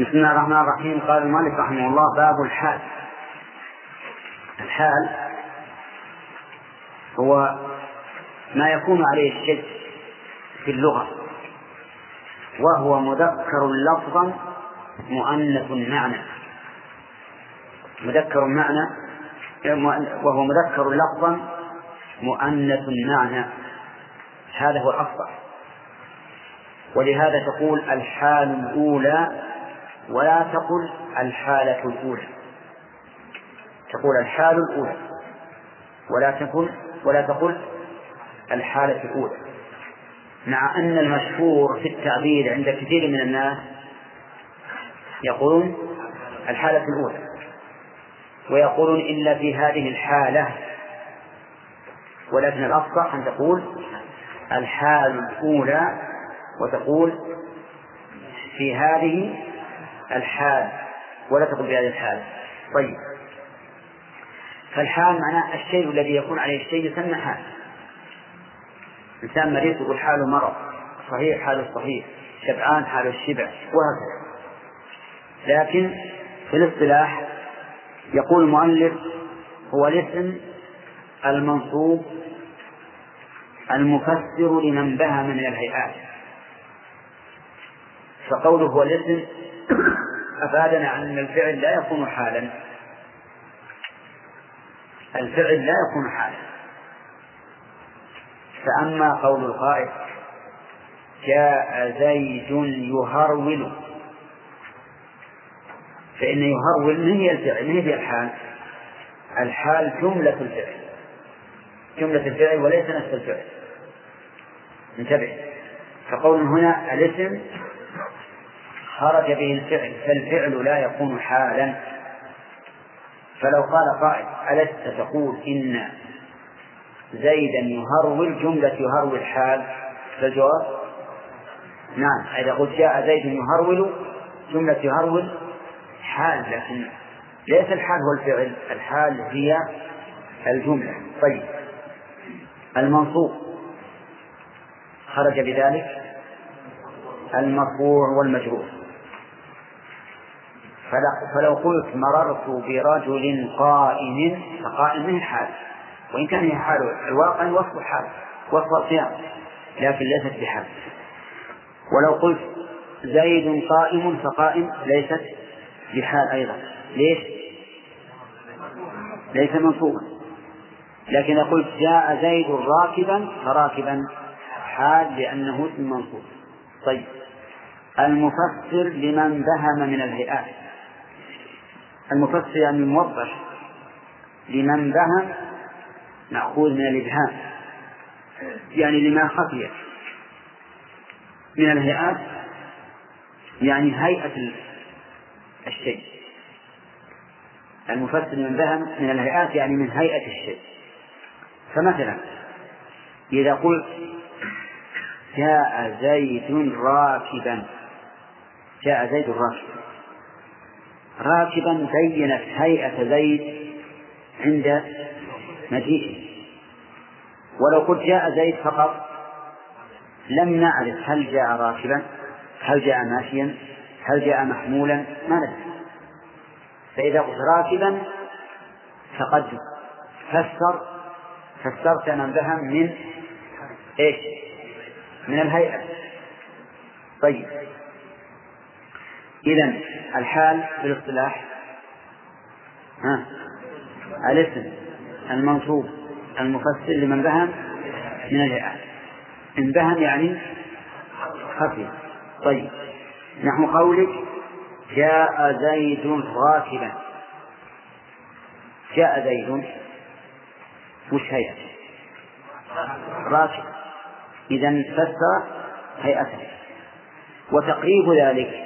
بسم الله الرحمن الرحيم. قال المؤلف رحمه الله باب الحال. الحال هو ما يكون عليه الشيء في اللغة. وهو مذكر لفظا مؤنث معنى. مذكر معنى وهو مذكر لفظا مؤنث معنى. هذا هو الأفضل. ولهذا تقول الحال الأولى ولا تقل الحالة الأولى. تقول الحال الأولى ولا تقل ولا تقل الحالة الأولى. مع أن المشهور في التعبير عند كثير من الناس يقولون الحالة الأولى ويقولون إلا في هذه الحالة ولكن الأفصح أن تقول الحال الأولى وتقول في هذه الحال ولا تقول في هذه الحال طيب. فالحال معناه الشيء الذي يكون عليه الشيء يسمى حال. إنسان مريض يقول حاله مرض. صحيح حاله صحيح. شبعان حاله الشبع وهكذا. لكن في الاصطلاح يقول المؤلف هو الاسم المنصوب المفسر لمن بهم من الهيئات. فقوله هو الاسم أفادنا أن الفعل لا يكون حالا. الفعل لا يكون حالا. فأما قول القائل جاء زيد يهرول. فإن يهرول من هي الفعل؟ من هي الحال؟ الحال جملة الفعل. جملة الفعل وليس نفس الفعل. انتبه. فقول هنا الاسم خرج به الفعل فالفعل لا يكون حالا. فلو قال قائل ألست تقول إن زيدا يهرول جملة يهرول حال. فالجواب نعم إذا قلت جاء زيد يهرول جملة يهرول حال لكن ليس الحال هو الفعل الحال هي الجملة. طيب. المنصوب. خرج بذلك المرفوع والمجرور. فلو قلت مررت برجل قائم فقائم من حال وإن كان هي حال الواقع وصف حال وصف القيام لكن ليست بحال. ولو قلت زيد قائم فقائم ليست بحال أيضا. ليش؟ ليس منصوبا. لكن قلت جاء زيد راكبا فراكبا حال لأنه اسم منصوب. طيب. المفسر لمن بهم من الهيئات. المفسر يعني الموضح لمن بهم مأخوذ من الإبهام. يعني لما خفي. من الهيئات يعني هيئة الشيء. المفسر من بهم من الهيئات يعني من هيئة الشيء. فمثلا إذا قلت جاء زيد راكبا. جاء زيد راكبا راكبا بينت هيئة زيد عند مجيئه. ولو قلت جاء زيد فقط لم نعرف هل جاء راكبا هل جاء ماشيا هل جاء محمولا ما ندري. فإذا قلت راكبا فقد فسر فسرت من بهم من إيش؟ من الهيئة. طيب. إذا الحال في الاصطلاح ها الاسم المنصوب. المفسر لمن بهم؟ من الهيئات إن بهم يعني خفي. طيب. نحو قولك جاء زيد راكبا. جاء زيد. وش هيئته راكب. إذا فسر هيئته. وتقريب ذلك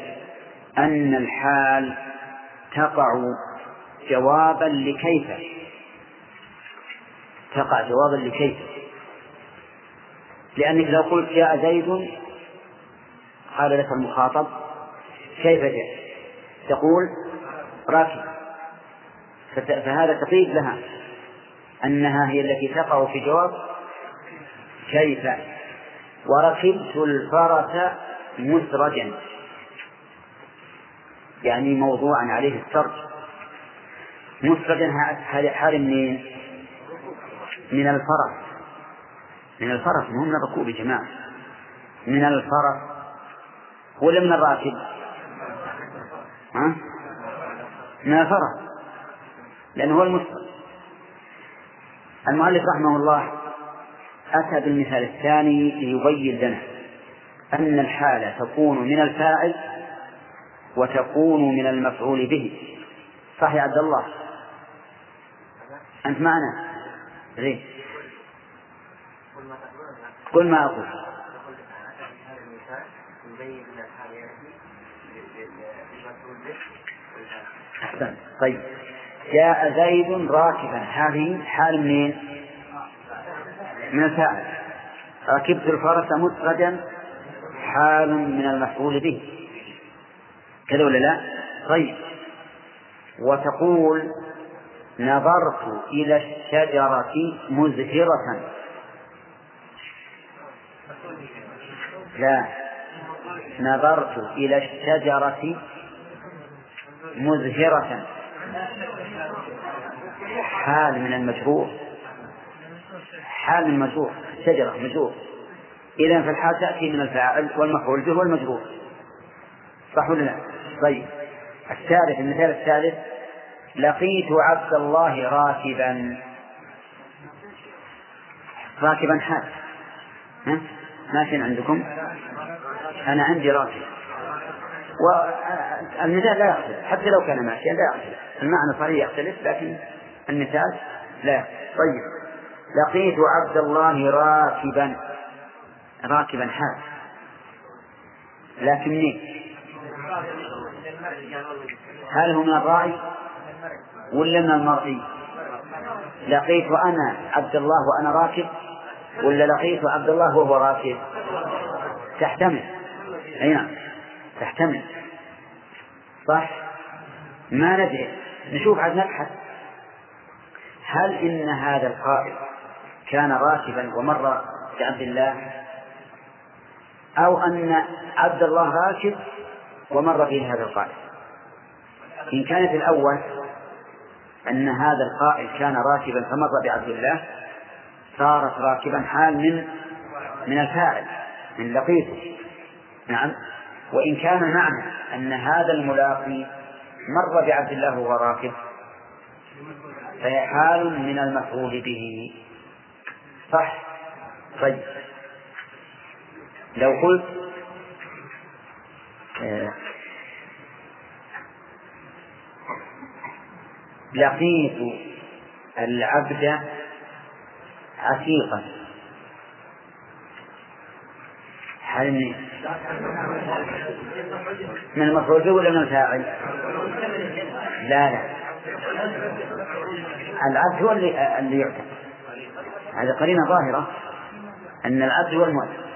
أن الحال تقع جوابا لكيف؟ تقع جوابا لكيف؟ لأنك لو قلت جاء زيد قال لك المخاطب كيف جاء تقول راكب. فهذا تقييد لها أنها هي التي تقع في جواب كيف؟ وركبت الفرس مسرجا. يعني موضوعا عليه السرج مسرجا حال منين؟ من الفرس. من الفرس مو من الركوب يا جماعة. من الفرس. ولا من الراكب؟ ها؟ من الفرس. لأنه هو المسرج المؤلف رحمه الله أتى بالمثال الثاني ليبين لنا أن الحالة تكون من الفاعل وتكون من المفعول به. صح يا عبد الله؟ أنت معنا؟ غير قل ما أقول. أحسن. طيب. جاء زيد راكبا. هذه حال منين؟ من الفاعل. ركبت الفرس مسرجا حال من المفعول به. كذا ولا لا؟ طيب. وتقول نظرت إلى الشجرة مزهرة. لا. نظرت إلى الشجرة مزهرة. حال من المجرور حال من المجرور شجرة مجرور إذا فالحال تأتي من الفاعل والمفعول به والمجرور صح ولا لا؟ طيب. الثالث المثال الثالث. لقيت عبد الله راكبا. راكبا حال. ها؟ ماشي عندكم؟ أنا عندي راكب. والمثال لا يختلف. حتى لو كان ماشيا لا يختلف. المعنى صحيح يختلف لكن المثال لا يختلف. طيب. لقيت عبد الله راكبا. راكبا حال. لكن منين؟ هل هو من الراعي ولا من المرئي؟ لقيت أنا عبد الله وأنا راكب؟ ولا لقيت عبد الله وهو راكب؟ تحتمل. أي نعم تحتمل. صح؟ ما ندري. نشوف عاد نبحث. هل إن هذا القائد كان راكبا ومر بعبد الله؟ أو أن عبد الله راكب ومر به هذا القائد إن كانت الأول أن هذا القائد كان راكبا فمر بعبد الله صارت راكبا حال من من الفاعل من لقيته نعم. وإن كان معنى أن هذا الملاقي مر بعبد الله وهو راكب فهي حال من المفعول به. صح. طيب. لو قلت لقيت العبد عتيقا. هل من المفعول ولا من الفاعل؟ لا لا. العبد هو اللي اللي يعتق هذه قرينة ظاهرة أن العبد هو المؤثر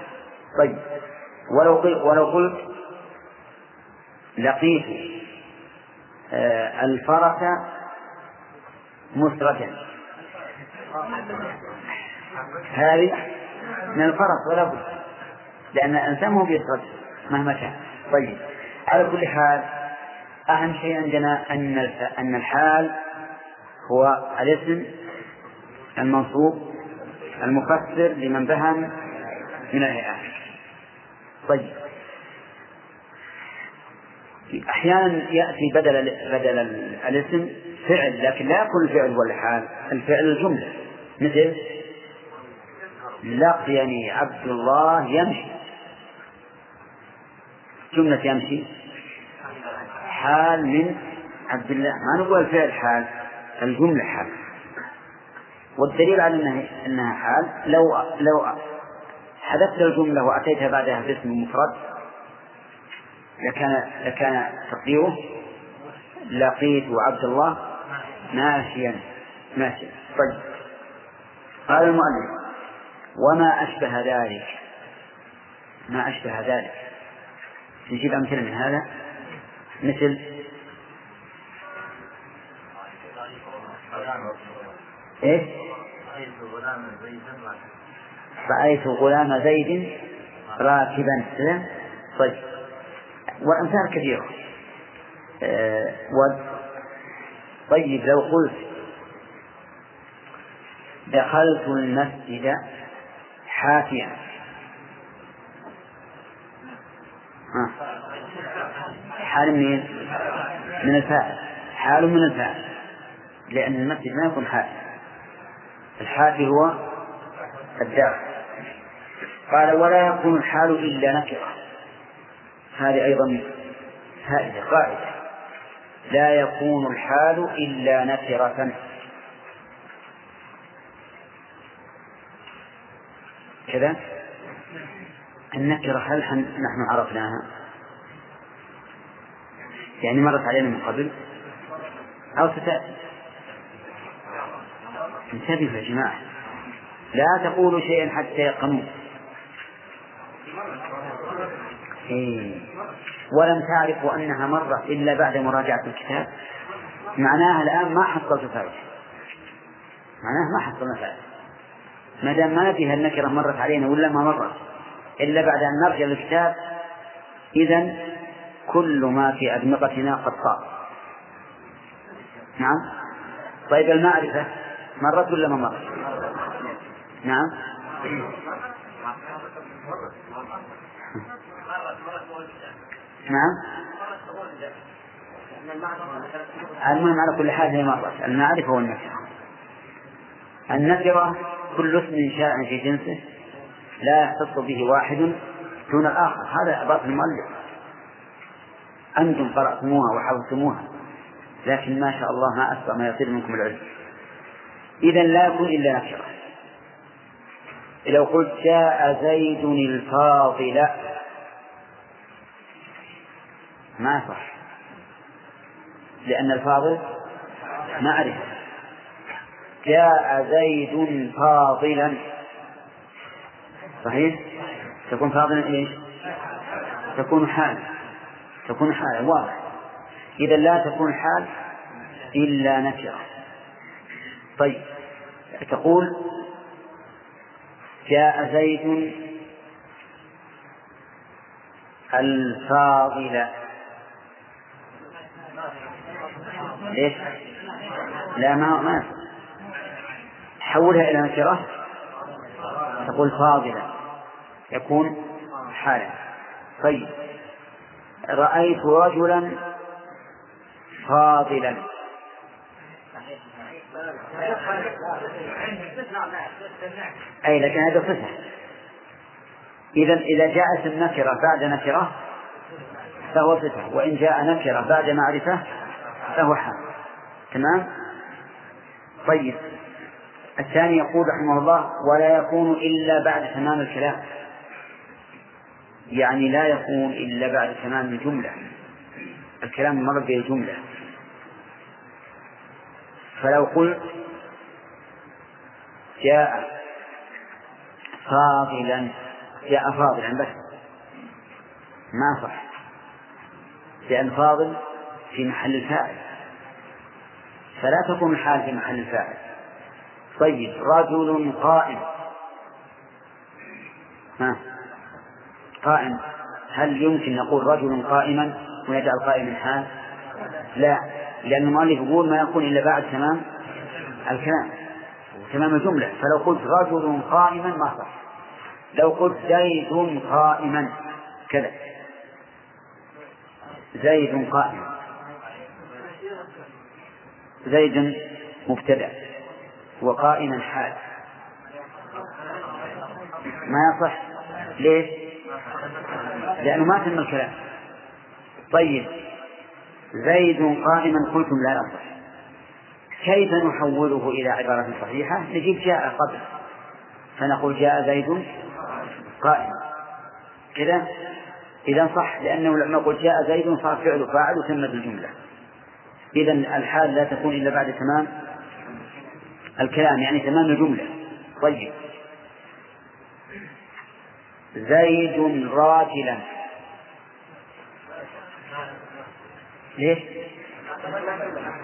طيب. ولو قلت ولو قلت لقيت آه، الفرس مسرة هذه من الفرس ولا بد. لأن الإنسان مو بيسرد مهما كان. طيب على كل حال أهم شيء عندنا أن أن الحال هو الاسم المنصوب المفسر لمن بهم من الهيئات طيب. أحيانا يأتي بدل بدل الاسم فعل لكن لا يكون الفعل هو الحال الفعل الجملة. مثل لقيني عبد الله يمشي. جملة يمشي. حال من عبد الله. ما نقول الفعل حال الجملة حال. والدليل على أنها أنها حال لو لو حذفت الجملة وأتيت بعدها باسم مفرد لكان لكان تقديره لقيت عبد الله. ماشيا. ماشيا. طيب. قال المؤلف وما أشبه ذلك؟ ما أشبه ذلك؟ نجيب أمثلة من هذا؟ مثل؟ إيش؟ رأيت غلام زيد راكبا. طيب. وأمثال كثيرة. آه. طيب لو قلت دخلت المسجد حافيا. حال من من الفاعل. حال من الفاعل. لأن المسجد ما يكون حافي. الحافي هو الدار قال ولا يكون الحال إلا نكرة. هذه أيضا فائدة قاعدة. لا يكون الحال إلا نكرة. كذا؟ النكرة هل نحن عرفناها؟ يعني مرت علينا من قبل؟ أو ستأتي. انتبهوا يا جماعة. لا تقولوا شيئا حتى يقنوا إيه. ولم تعرفوا أنها مرت إلا بعد مراجعة الكتاب معناها الآن ما حصلت فائدة. معناها ما حصلنا فائدة. ما دام ما فيها النكرة مرت علينا ولا ما مرت إلا بعد أن نرجع للكتاب إذا كل ما في أدمغتنا قد صار. نعم؟ طيب المعرفة مرت ولا ما مرت؟ نعم؟ نعم. المهم على كل حال هي مرت المعرفة والنكرة النكرة كل اسم شاء في جنسه لا يختص به واحد دون الآخر. هذا عبارة المؤلف. أنتم قرأتموها وحفظتموها لكن ما شاء الله ما أسبق ما يصير منكم العلم. إذا لا يكون إلا نكرة. لو قلت جاء زيد الفاضل ما صح. لأن الفاضل معرفة جاء زيد فاضلا. صحيح؟ تكون فاضلا إيش؟ تكون حال. تكون حال واضح. إذا لا تكون حال إلا نكرة. طيب تقول جاء زيد الفاضل. ليش؟ لا ما ما حولها إلى نكرة؟ تقول فاضلة. يكون حالا. طيب. رأيت رجلا فاضلا. أي لكن هذا صفة. إذا إذا جاءت النكرة بعد نكرة فهو صفة. وإن جاء نكرة بعد معرفة فهو حال. تمام؟ طيب. الثاني يقول رحمه الله ولا يكون إلا بعد تمام الكلام. يعني لا يكون إلا بعد تمام الجملة. الكلام مر بالجملة. فلو قلت جاء فاضلا جاء فاضلا بس. ما صح. لأن فاضل في محل الفاعل. فلا تكون الحال في محل الفاعل. طيب رجل قائم. ها؟ قائم. هل يمكن نقول رجل قائما ويجعل قائما حال؟ لا لأن المؤلف يقول ما يكون إلا بعد تمام الكلام تمام الجملة. فلو قلت رجل قائما ما صح. لو قلت زيد قائما كذا. زيد قائم. زيد مبتدأ وقائما حال. ما يصح؟ ليش؟ لأنه ما تم الكلام. طيب زيد قائما قلتم لا يصح. كيف نحوله إلى عبارة صحيحة؟ نجيب جاء قبل. فنقول جاء زيد قائما. كذا إذا صح لأنه لما قلت جاء زيد صار فعل فاعل وتمت الجملة إذا الحال لا تكون إلا بعد تمام الكلام يعني تمام الجملة. طيب. زيد راجلا ليش؟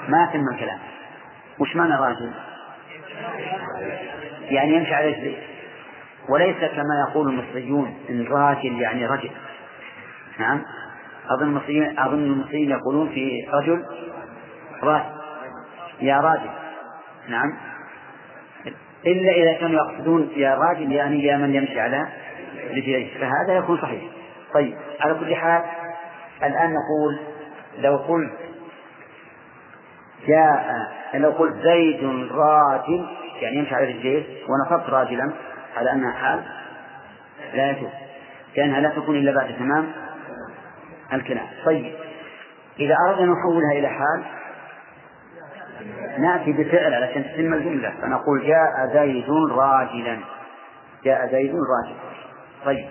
ما تم الكلام. وش معنى راجل؟ يعني يمشي على رجليه وليس كما يقول المصريون إن راجل يعني رجل. نعم. أظن المصريين أظن المصريين يقولون في رجل راجل يا راجل. نعم. إلا إذا كانوا يقصدون يا راجل يعني يا من يمشي على رجليه. فهذا يكون صحيح. طيب على كل حال الآن نقول لو قلت جاء لو قلت زيد راجل يعني يمشي على رجليه ونصبت راجلا على أنها حال لا يجوز. لأنها لا تكون إلا بعد تمام الكلام. طيب إذا أردنا أن نحولها إلى حال نأتي بفعل علشان تتم الجملة. فنقول جاء زيد راجلا. جاء زيد راجلا طيب.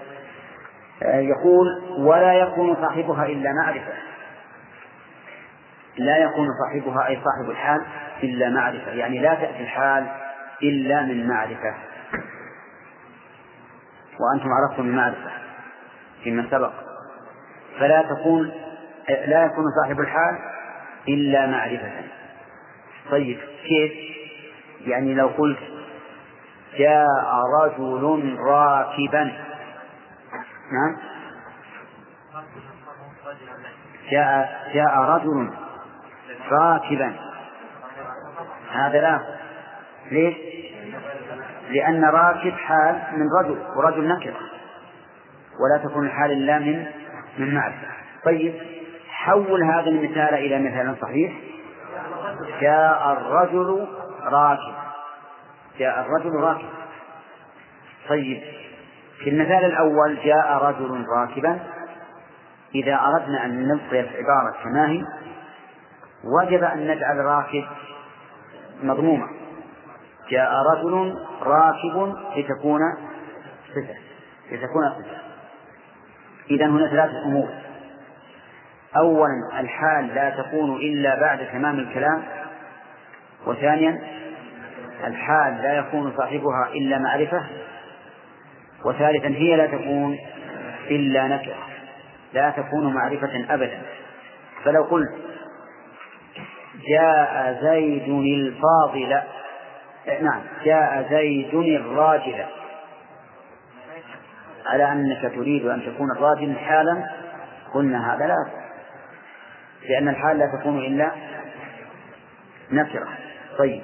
آه، يقول ولا يكون صاحبها إلا معرفة. لا يكون صاحبها أي صاحب الحال إلا معرفة. يعني لا تأتي الحال إلا من معرفة. وأنتم عرفتم المعرفة فيما سبق. فلا تكون لا يكون صاحب الحال إلا معرفة. طيب كيف؟ يعني لو قلت جاء رجل راكبا. نعم. جاء جاء رجل راكبا. هذا لا. ليش؟ لأن راكب حال من رجل ورجل نكرة. ولا تكون الحال إلا من من معرفة. طيب حول هذا المثال إلى مثال صحيح. جاء الرجل راكب. جاء الرجل راكب. طيب في المثال الأول جاء رجل راكبا. إذا أردنا أن نبقي العبارة كما هي وجب أن نجعل راكب مضمومة. جاء رجل راكب لتكون صفة لتكون صفة. إذا هنا ثلاثة أمور. أولا الحال لا تكون إلا بعد تمام الكلام وثانيا الحال لا يكون صاحبها إلا معرفة وثالثا هي لا تكون إلا نكرة لا تكون معرفة أبدا. فلو قلت جاء زيد الفاضل نعم جاء زيد الراجل على أنك تريد أن تكون الراجل حالا قلنا هذا لا. لأن الحال لا تكون إلا نكرة. طيب.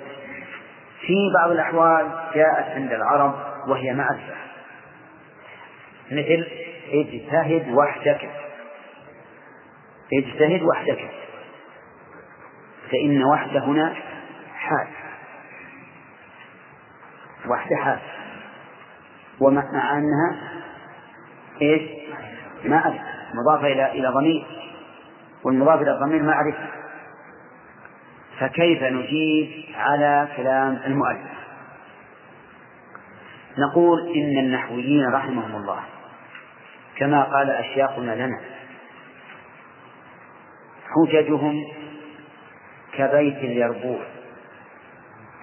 في بعض الأحوال جاءت عند العرب وهي معرفة. مثل اجتهد وحدك اجتهد وحدك فإن وحده هنا حال. وحده حال. ومع أنها إيش؟ معرفة. مضافة إلى إلى ضمير. والمضاف إلى الضمير معرفة فكيف نجيب على كلام المؤلف؟ نقول إن النحويين رحمهم الله كما قال أشياخنا لنا حججهم كبيت اليربوع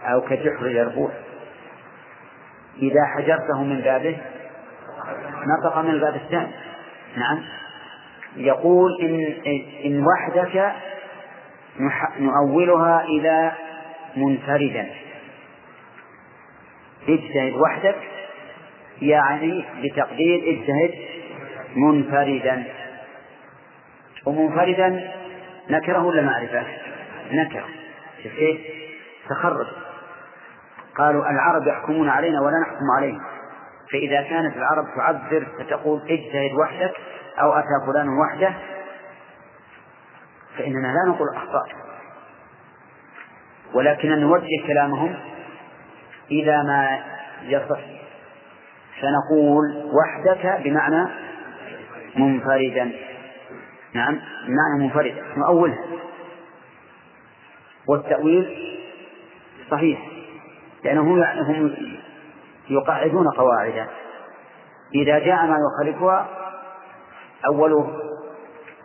أو كجحر اليربوع. إذا حجرته من بابه نطق من الباب الثاني. نعم. يقول إن إن وحدك نؤولها إلى منفردا. اجتهد وحدك يعني بتقدير اجتهد منفردا. ومنفردا نكره ولا معرفة؟ نكره. كيف؟ تخرج قالوا العرب يحكمون علينا ولا نحكم عليهم. فإذا كانت العرب تعذر فتقول اجتهد وحدك أو أتى فلان وحده فإننا لا نقول أخطأ. ولكن نوجه كلامهم إلى ما يصح. فنقول وحدك بمعنى منفردا. نعم بمعنى منفردا نؤولها والتأويل صحيح لأنهم هم يقعدون قواعدا إذا جاء ما يخالفها أوله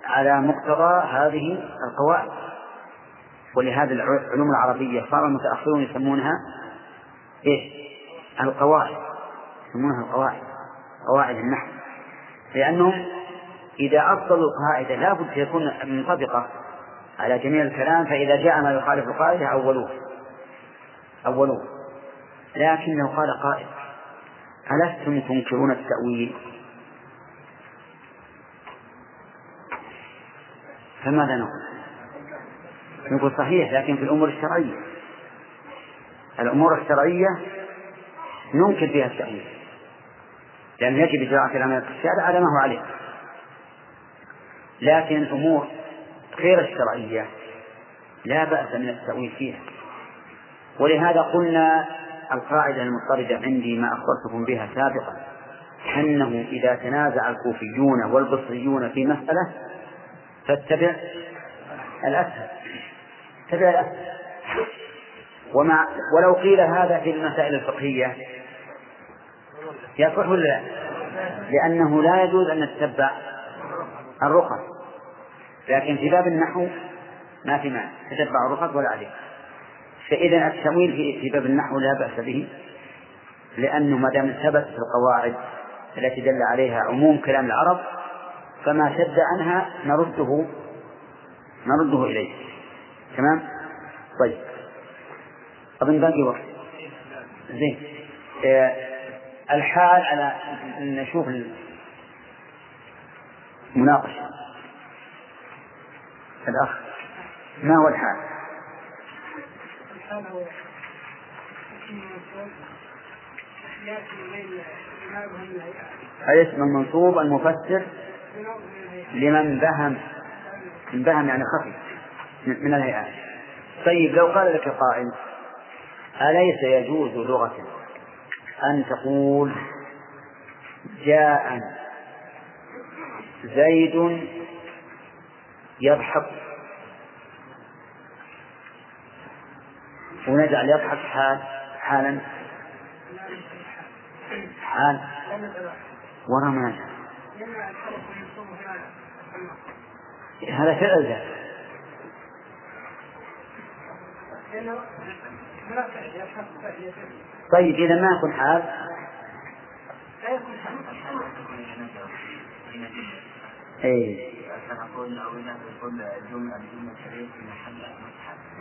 على مقتضى هذه القواعد. ولهذا العلوم العربية صار المتأخرون يسمونها إيش؟ القواعد. يسمونها القواعد. قواعد النحو. لأنهم إذا أصلوا القاعدة لا بد تكون منطبقة على جميع الكلام فإذا جاء ما يخالف القاعدة أولوه. أولوه. لكنه قال قائل ألستم تنكرون التأويل؟ فماذا نقول؟ نقول صحيح لكن في الأمور الشرعية. الأمور الشرعية ننكر فيها التأويل. لأن يجب إجراء العمل الشارع على ما هو عليه. لكن الأمور غير الشرعية لا بأس من التأويل فيها. ولهذا قلنا القاعدة المضطردة عندي ما أخبرتكم بها سابقا أنه إذا تنازع الكوفيون والبصريون في مسألة فاتبع الأسهل. اتبع الأسهل. ولو قيل هذا في المسائل الفقهية يصح ولا لا؟ لأنه لا يجوز أن نتبع الرخص. لكن في باب النحو ما في معنى تتبع الرخص ولا عليه فإذا التمويل في في باب النحو لا بأس به لأنه ما دام ثبت في القواعد التي دل عليها عموم كلام العرب فما شد عنها نرده نرده إليه. تمام؟ طيب. أظن باقي وقت. زين. آه الحال على نشوف المناقشة. الأخ. ما هو الحال؟ الحال هو الاسم المنصوب المفسر. لمن بهم من بهم يعني خفي من الهيئات طيب لو قال لك قائل أليس يجوز لغة أن تقول جاء زيد يضحك؟ ونجعل يضحك حال حالا؟ حال. ورا ما هذا فعل ذات طيب إذا ما يكون حال. اي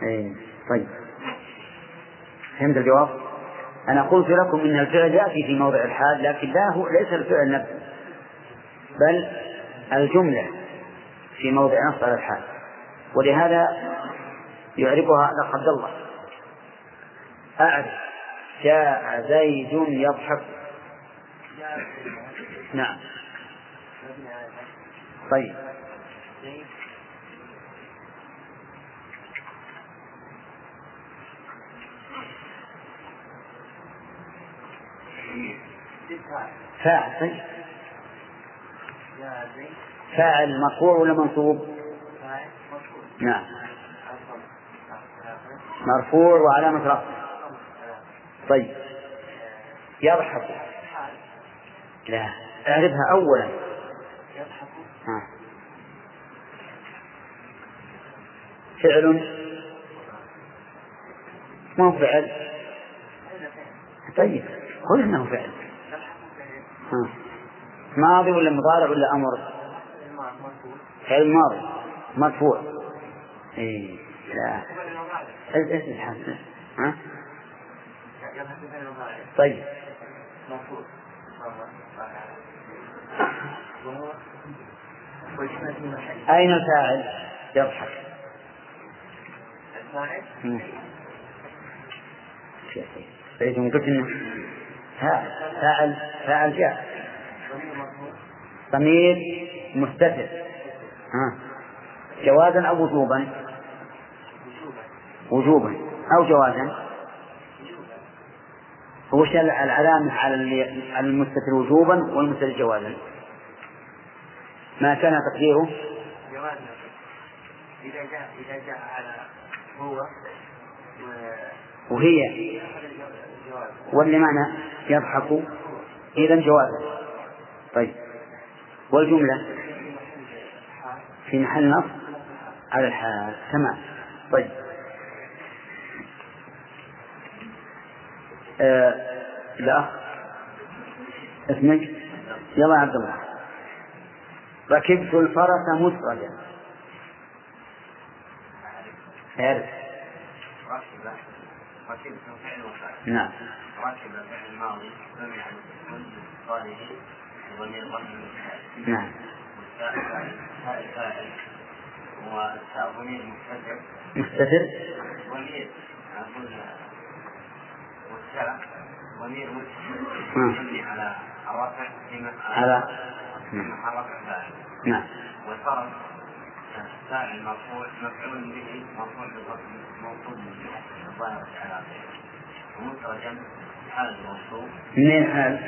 اي طيب. فهمت الجواب؟ أنا قلت لكم إن الفعل يأتي في موضع الحال لكن لا هو ليس الفعل نفسه بل الجملة. في موضع نص على الحال. ولهذا يعرفها الأخ عبد الله. أعرف جاء زيد يضحك. نعم. طيب. فاعل طيب. فاعل مرفوع ولا منصوب؟ نعم. مرفوع وعلامة رفعه طيب. يضحك. لا. اعرفها أولا. يضحك فعل. ما هو فعل. طيب. قل انه فعل. ها. ماضي ولا مضارع ولا أمر؟ فعل ماضي مرفوع. اي لا. إيش الحال ها؟ طيب. أين الفاعل؟ يضحك. فإذا قلت إنه فاعل فاعل جاء. ضمير مستتر. جوازا أو وجوبا؟ وجوبا. أو جوازا. وش العلامة على المستتر وجوبا والمستتر جوازا. ما كان تقديره؟ جوازا إذا جاء إذا جاء على هو وهي. واللي معنى يضحك؟ إذا جوازا. طيب. والجملة؟ في محل نص على الحال. تمام. طيب. آه لا اسمك؟ يلا عبد الله. ركبت الفرس مسرجا عرف ركبت فعل وفاعل نعم. ركب فعل الماضي مبني على الصالح وضمير نعم. مستتر؟ مستتر ضمير أقول والتاء ضمير مبني على الرفع على الرفع فاعل نعم. والفرس فاعل مرفوع مفعول به مرفوع بالضم موصول الظاهر على ومترجم حال؟ الموصول منين حال؟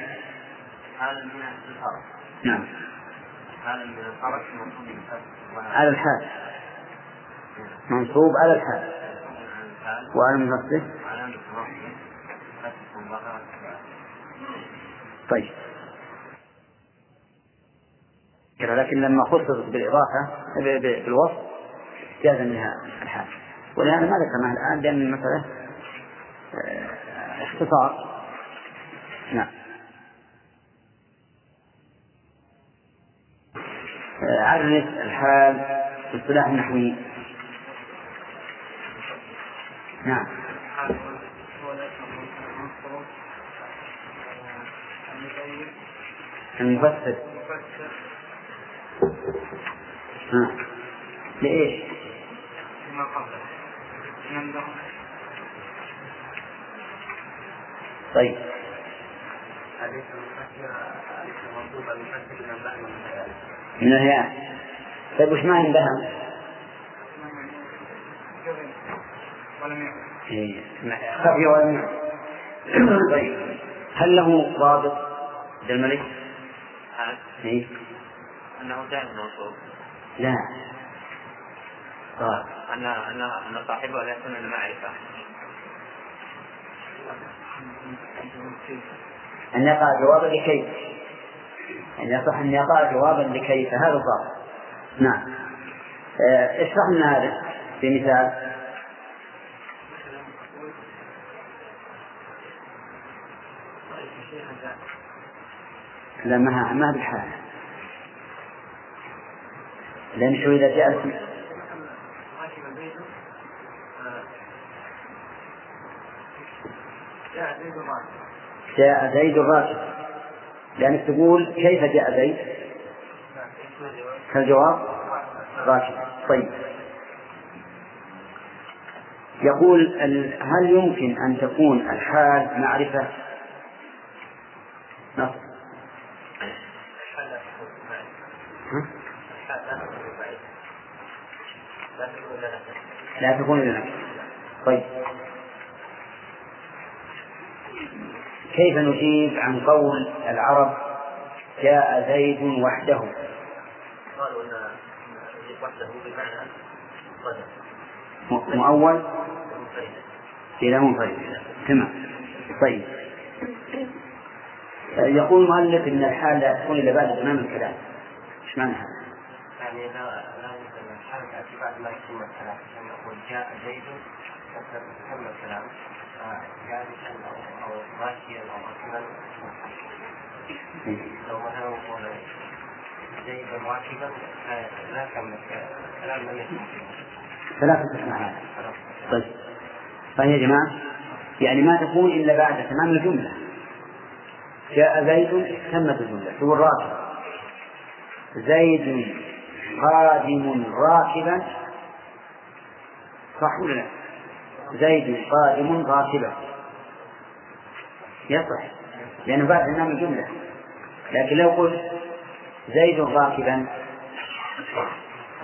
حال من الفرس نعم حال من الفرس منصوب على الحال. منصوب على الحال. وعلى نصبه على طيب. لكن لما خصصت بالإضافة بالوصف جاز منها الحال. ولهذا ما ذكرناها الآن لأن المسألة آه، اختصار. نعم. عرف الحال في اصطلاح النحوي. نعم. المفسر. ها. لإيش؟ لما قبله طيب. المفسر حديث المنصوب المفسر من بعد المتكلم من الهياء طيب وش معنى بهم؟ ولم يعلم إيه، خفي ولم يعلم. طيب هل له ضابط عبد الملك؟ إيه؟ أنه دائما موصوف لا ضابط أن أن أن صاحبه لا يكون إلا معرفة أن يقع جوابا لكيف أن يصح أن يقع جوابا لكيف هذا الضابط. نعم. آه، اشرح لنا هذا بمثال. لا ما ما بالحال لأن شو إذا جاء جاء زيد الراكب. لأنك تقول كيف جاء زيد؟ كالجواب راكب طيب. يقول هل يمكن أن تكون الحال معرفة؟ نص ها؟ لا تكون نفس طيب. كيف نجيب عن قول العرب جاء زيد وحده؟ قالوا أن وحده بمعنى مؤول؟ إلى منفرد. تمام. طيب. يقول المؤلف أن الحال لا تكون إلا بعد تمام الكلام. إيش معنى هذا؟ يعني لا لا الحال تأتي بعد ما يتم الكلام. كما يقول جاء زيد تم الكلام. جالسا أو ماشيا أو راكبا لو مثلا راكبا لا- الكلام ثلاثة أسماء طيب. طيب يا جماعة يعني ما تكون إلا بعد تمام الجملة. جاء زيد تمت الجملة. تقول راكب زيد قادم راكبا. صح ولا لا؟ زيد قادم راكبا يصح لأنه بعد تمام الجملة لكن لو قلت زيد راكبا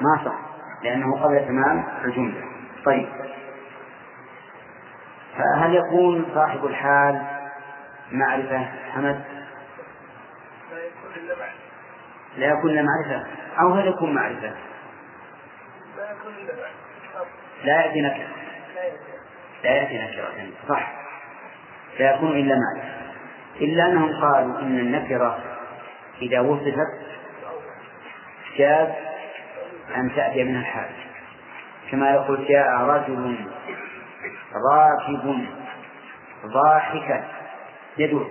ما صح لأنه قبل تمام الجملة. طيب. فهل يكون صاحب الحال معرفة حمد؟ لا يكون إلا معرفة. أو هل يكون معرفة. لا يأتي نكرة. لا يأتي نكرة. صح. لا يكون إلا معرفة إلا أنهم قالوا إن النكرة إذا وصفت جاز أن تأتي من الحال كما يقول جاء رجل راكب ضاحكا يجوز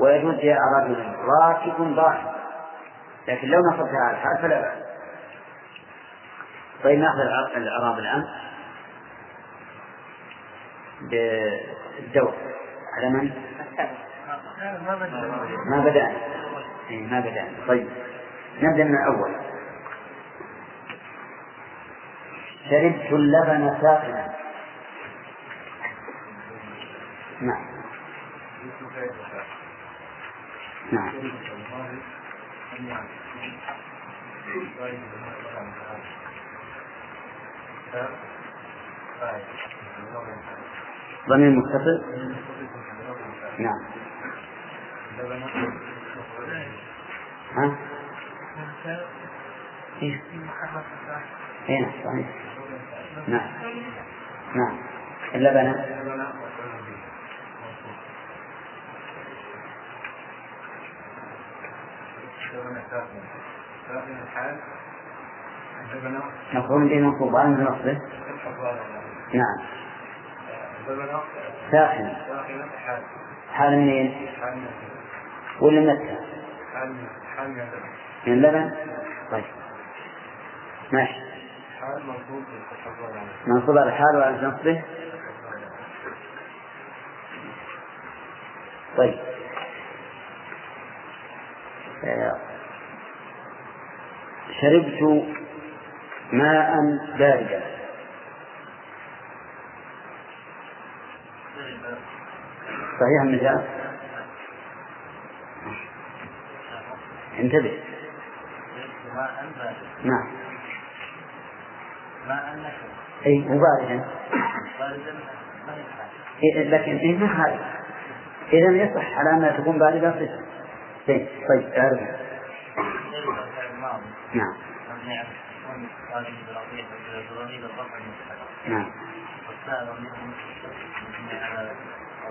ويجوز جاء رجل راكب ضاحك. لكن لو نصبتها على الحال فلا بأس. طيب نأخذ الإعراب الآن. بالدور على من؟ ما بدأنا إيه ما بدأنا طيب. نبدأ من الأول. شربت اللبن ساخنا. نعم. نعم. ضمير متصل؟ نعم. ها؟ إيه؟ إيه نعم. صحيح نعم. نعم اللبن مفهوم به منصوبان من نصبه نعم. ساخن حال منين؟ ولا متى؟ من اللبن؟ طيب ماشي منصوب على الحال وعلى نصبه طيب شربت ماء باردا صحيح المثال انتبه. نعم. أي مباردا إيه، لكن إيه ما هذا إذا يصح على أنها تكون باردة صفة طيب طيب أعرف. نعم. نعم.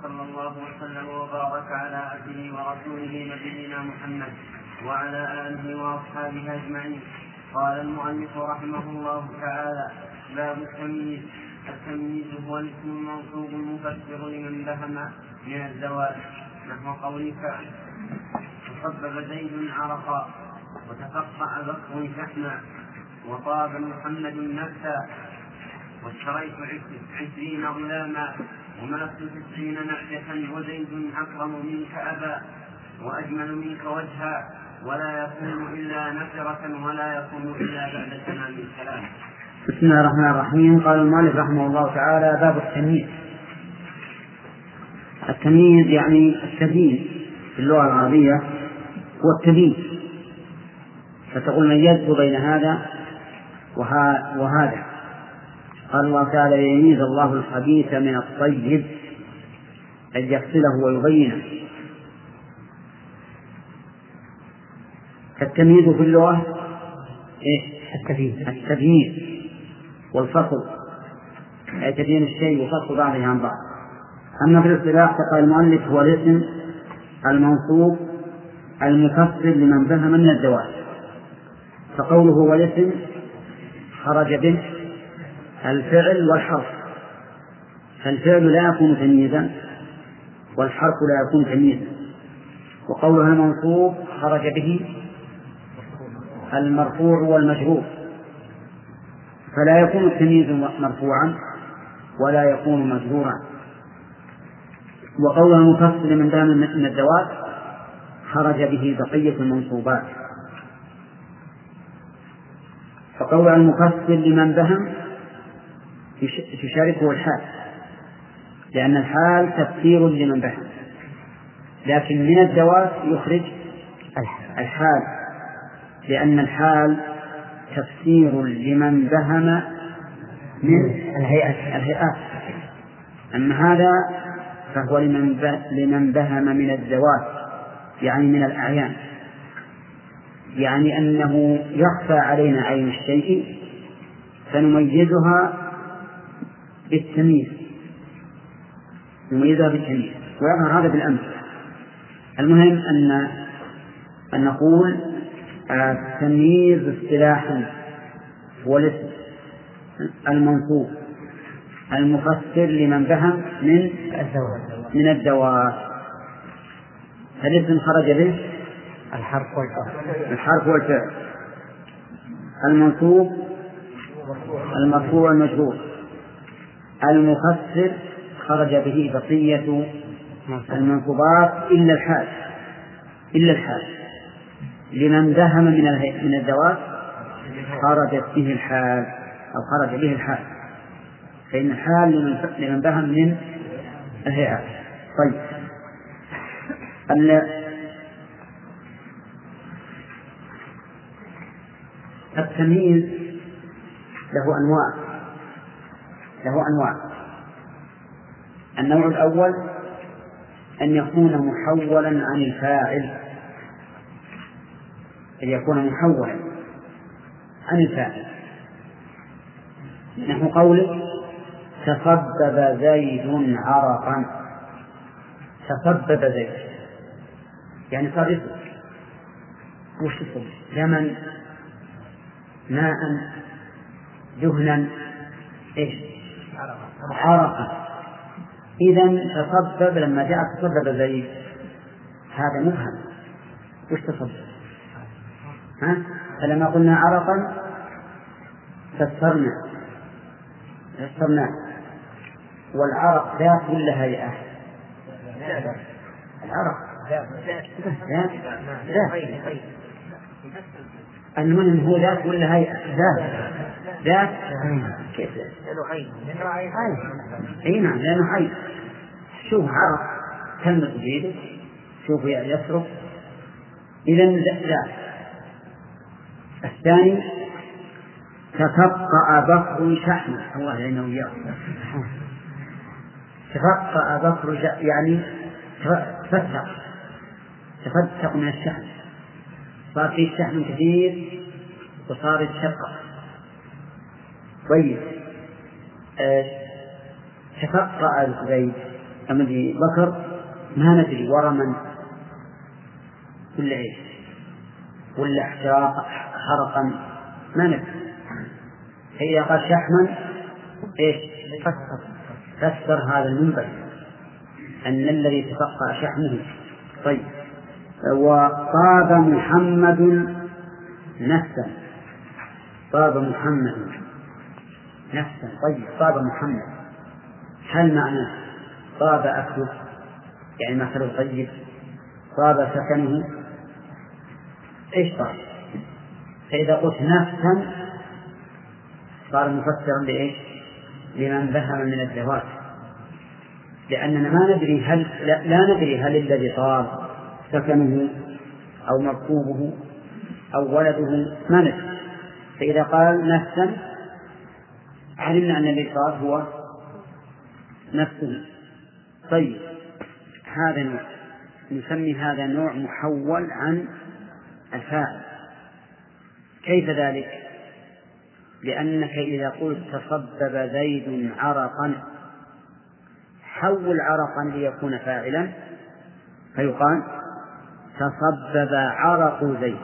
وصلى الله وسلم وبارك على عبده ورسوله نبينا محمد وعلى آله وأصحابه أجمعين. قال المؤلف رحمه الله تعالى باب التمييز. التمييز هو الاسم المنصوب المفسر لمن بهم من الزواج نحو قولك تصبب زيد عرقا وتقطع بكر شحنا وطاب محمد نفسا واشتريت عشرين غلاما وملكت تسعين نعجة وزيد أكرم منك أبا وأجمل منك وجها ولا يكون إلا نفرة ولا يكون إلا بعد تمام الكلام. بسم الله الرحمن الرحيم. قال المؤلف رحمه الله تعالى باب التمييز. التمييز يعني التبيين في اللغة العربية هو التبيين. فتقول ميزت بين هذا وهذا. قال الله تعالى ليميز الله الخبيث من الطيب أن يفصله ويبينه. فالتمييز في اللغة إيه؟ التبيين. التبيين والفصل. أي تبيين الشيء وفصل بعضه عن بعض. أما في الاصطلاح فقال المؤلف هو الاسم المنصوب المفسر لمن فهم من الدواب فقوله هو الاسم خرج به الفعل والحرف. فالفعل لا يكون تمييزا والحرف لا يكون تمييزا. وقولها المنصوب خرج به المرفوع والمجرور. فلا يكون التمييز مرفوعا ولا يكون مجرورا. وقولها المفصل من دام من الدوات خرج به بقية المنصوبات. فقولها المفصل لمن بهم تشاركه الحال. لأن الحال تفسير لمن بهم لكن من الدوات يخرج الحال. لأن الحال تفسير لمن بهم من الهيئات الهيئات أما هذا فهو لمن لمن بهم من الذوات يعني من الأعيان. يعني أنه يخفى علينا عين الشيء فنميزها بالتمييز. نميزها بالتمييز. ويظهر هذا بالأمثلة المهم أن أن نقول التمييز اصطلاحا هو الاسم المنصوب المفسر لمن فهم من من الدواب الاسم خرج به؟ الحرف والفعل. الحرف والفعل. المنصوب المرفوع المجرور المفسر خرج به بقية المنصوبات إلا الحال إلا الحال. لمن دهم من من الذوات خرجت به الحال أو خرج به الحال. فإن الحال لمن لمن دهم من الهيئات طيب. التمييز له أنواع. له أنواع. النوع الأول أن يكون محولا عن الفاعل. أن يكون محولا عن الفاعل. نحو قوله تصبب زيد عرقا. تصبب زيد. يعني صار يصب وش يصب دما ماء دهنا. إيش؟ عرقا إذا تصبب لما جاء تصبب زيد هذا مفهم وش تصبب؟ ها؟ فلما قلنا عرقا فسرنا فسرناه والعرق ذات ولا هيئة؟ العرق ذات. ذات. المهم هو ذات ولا هيئة؟ ذات. ذات. كيف ذات؟ لأنه عين أي نعم لأنه عين شوف عرق تلمس بيده شوف يصرف إذا ذات الثاني تفقأ بكر شحمة الله يعينه وإياه تفقأ بكر يعني تفتق تفتق من الشحم صار فيه شحم كثير وصار يتشقق. طيب. آه تفقأ زيد أمدي بكر؟ ما ندري. ورا من؟ ولا إيش؟ ولا احتراق حرقا؟ ما ندري. فإذا قال شحما إيش؟ فسر فسر هذا المنبر أن الذي تفقأ شحمه طيب. وطاب محمد نفسا طاب محمد. نفسا طيب طاب محمد. هل معناه طاب أكله يعني مثل طيب طاب سكنه؟ إيش طاب؟ فإذا قلت نفسا صار مفسرا لإيش؟ لمن بهم من الذوات. لأننا ما ندري هل لا, لا ندري هل الذي طاب سكنه أو مركوبه أو ولده ما ندري. فإذا قال نفسا علمنا أن طاب هو نفسه طيب هذا نوع. نسمي هذا نوع محول عن الفاعل. كيف ذلك؟ لأنك إذا قلت تصبب زيد عرقا حول عرقا ليكون فاعلا فيقال تصبب عرق زيد.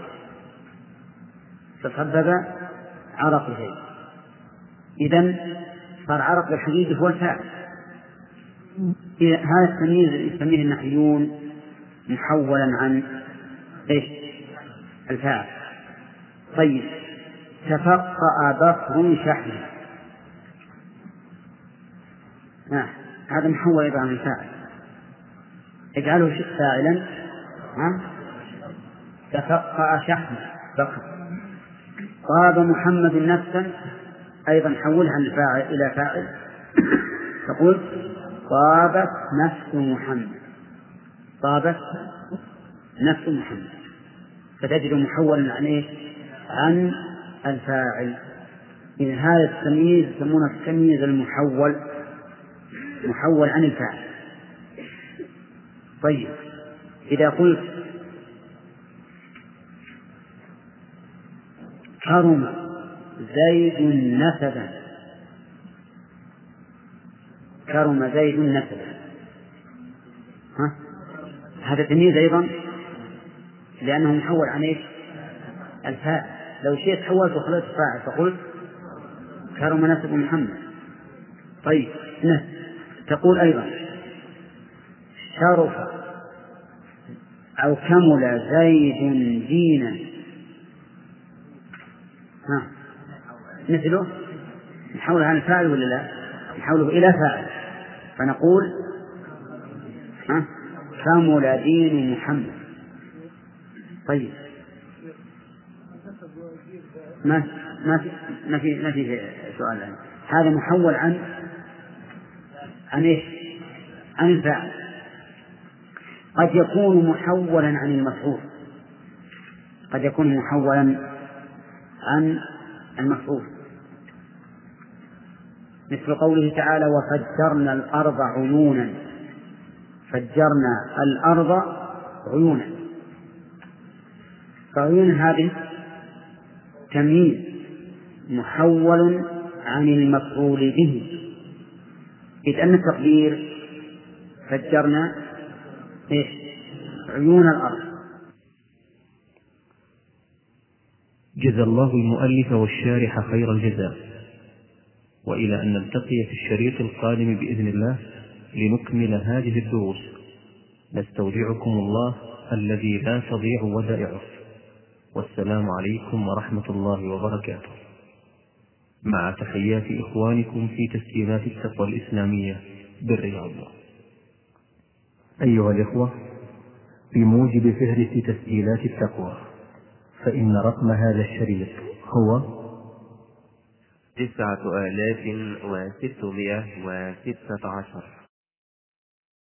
تصبب عرق زيد. إذا صار عرق الحديد هو الفاعل هذا التمييز يسميه النحويون محولا عن إيش؟ الفاعل طيب تفقأ بكر شحمه نعم هذا محول أيضا عن الفاعل اجعله فاعلا. ها؟ تفقأ شحمه بكر طاب محمد نفسا. أيضا حولها عن إلى فاعل. تقول طابت نفس محمد. طابت نفس محمد. فتجد محولا عن إيش؟ عن الفاعل. إذا هذا التمييز يسمونه التمييز المحول. محول عن الفاعل. طيب. إذا قلت حرم زيد نسبا. كرم زيد نسبا. ها؟ هذا تمييز أيضا لأنه محول عن إيش؟ الفاعل لو شئت حولت وخليت الفاعل فقلت كرم نسب محمد. طيب تقول أيضا شرف أو كمل زيد دينا. ها؟ مثله؟ نحول عن الفاعل ولا لا؟ نحوله إلى فاعل. فنقول ها؟ كمل دين محمد؟ طيب. ما ما ما في ما في سؤال يعني. هذا محول عن عن إيش؟ عن الفاعل. قد يكون محولا عن المفعول. قد يكون محولا عن المفعول. مثل قوله تعالى وفجرنا الأرض عيونا. فجرنا الأرض عيونا. فعيون هذه تمييز محول عن المفعول به. إذ أن التقدير فجرنا إيش؟ عيون الأرض. جزى الله المؤلف والشارح خير الجزاء. وإلى أن نلتقي في الشريط القادم بإذن الله لنكمل هذه الدروس. نستودعكم الله الذي لا تضيع ودائعه. والسلام عليكم ورحمة الله وبركاته. مع تحيات إخوانكم في تسجيلات التقوى الإسلامية بالرياض. أيها الإخوة بموجب فهرس تسجيلات التقوى فإن رقم هذا الشريط هو تسعة آلاف وستمائة وستة عشر.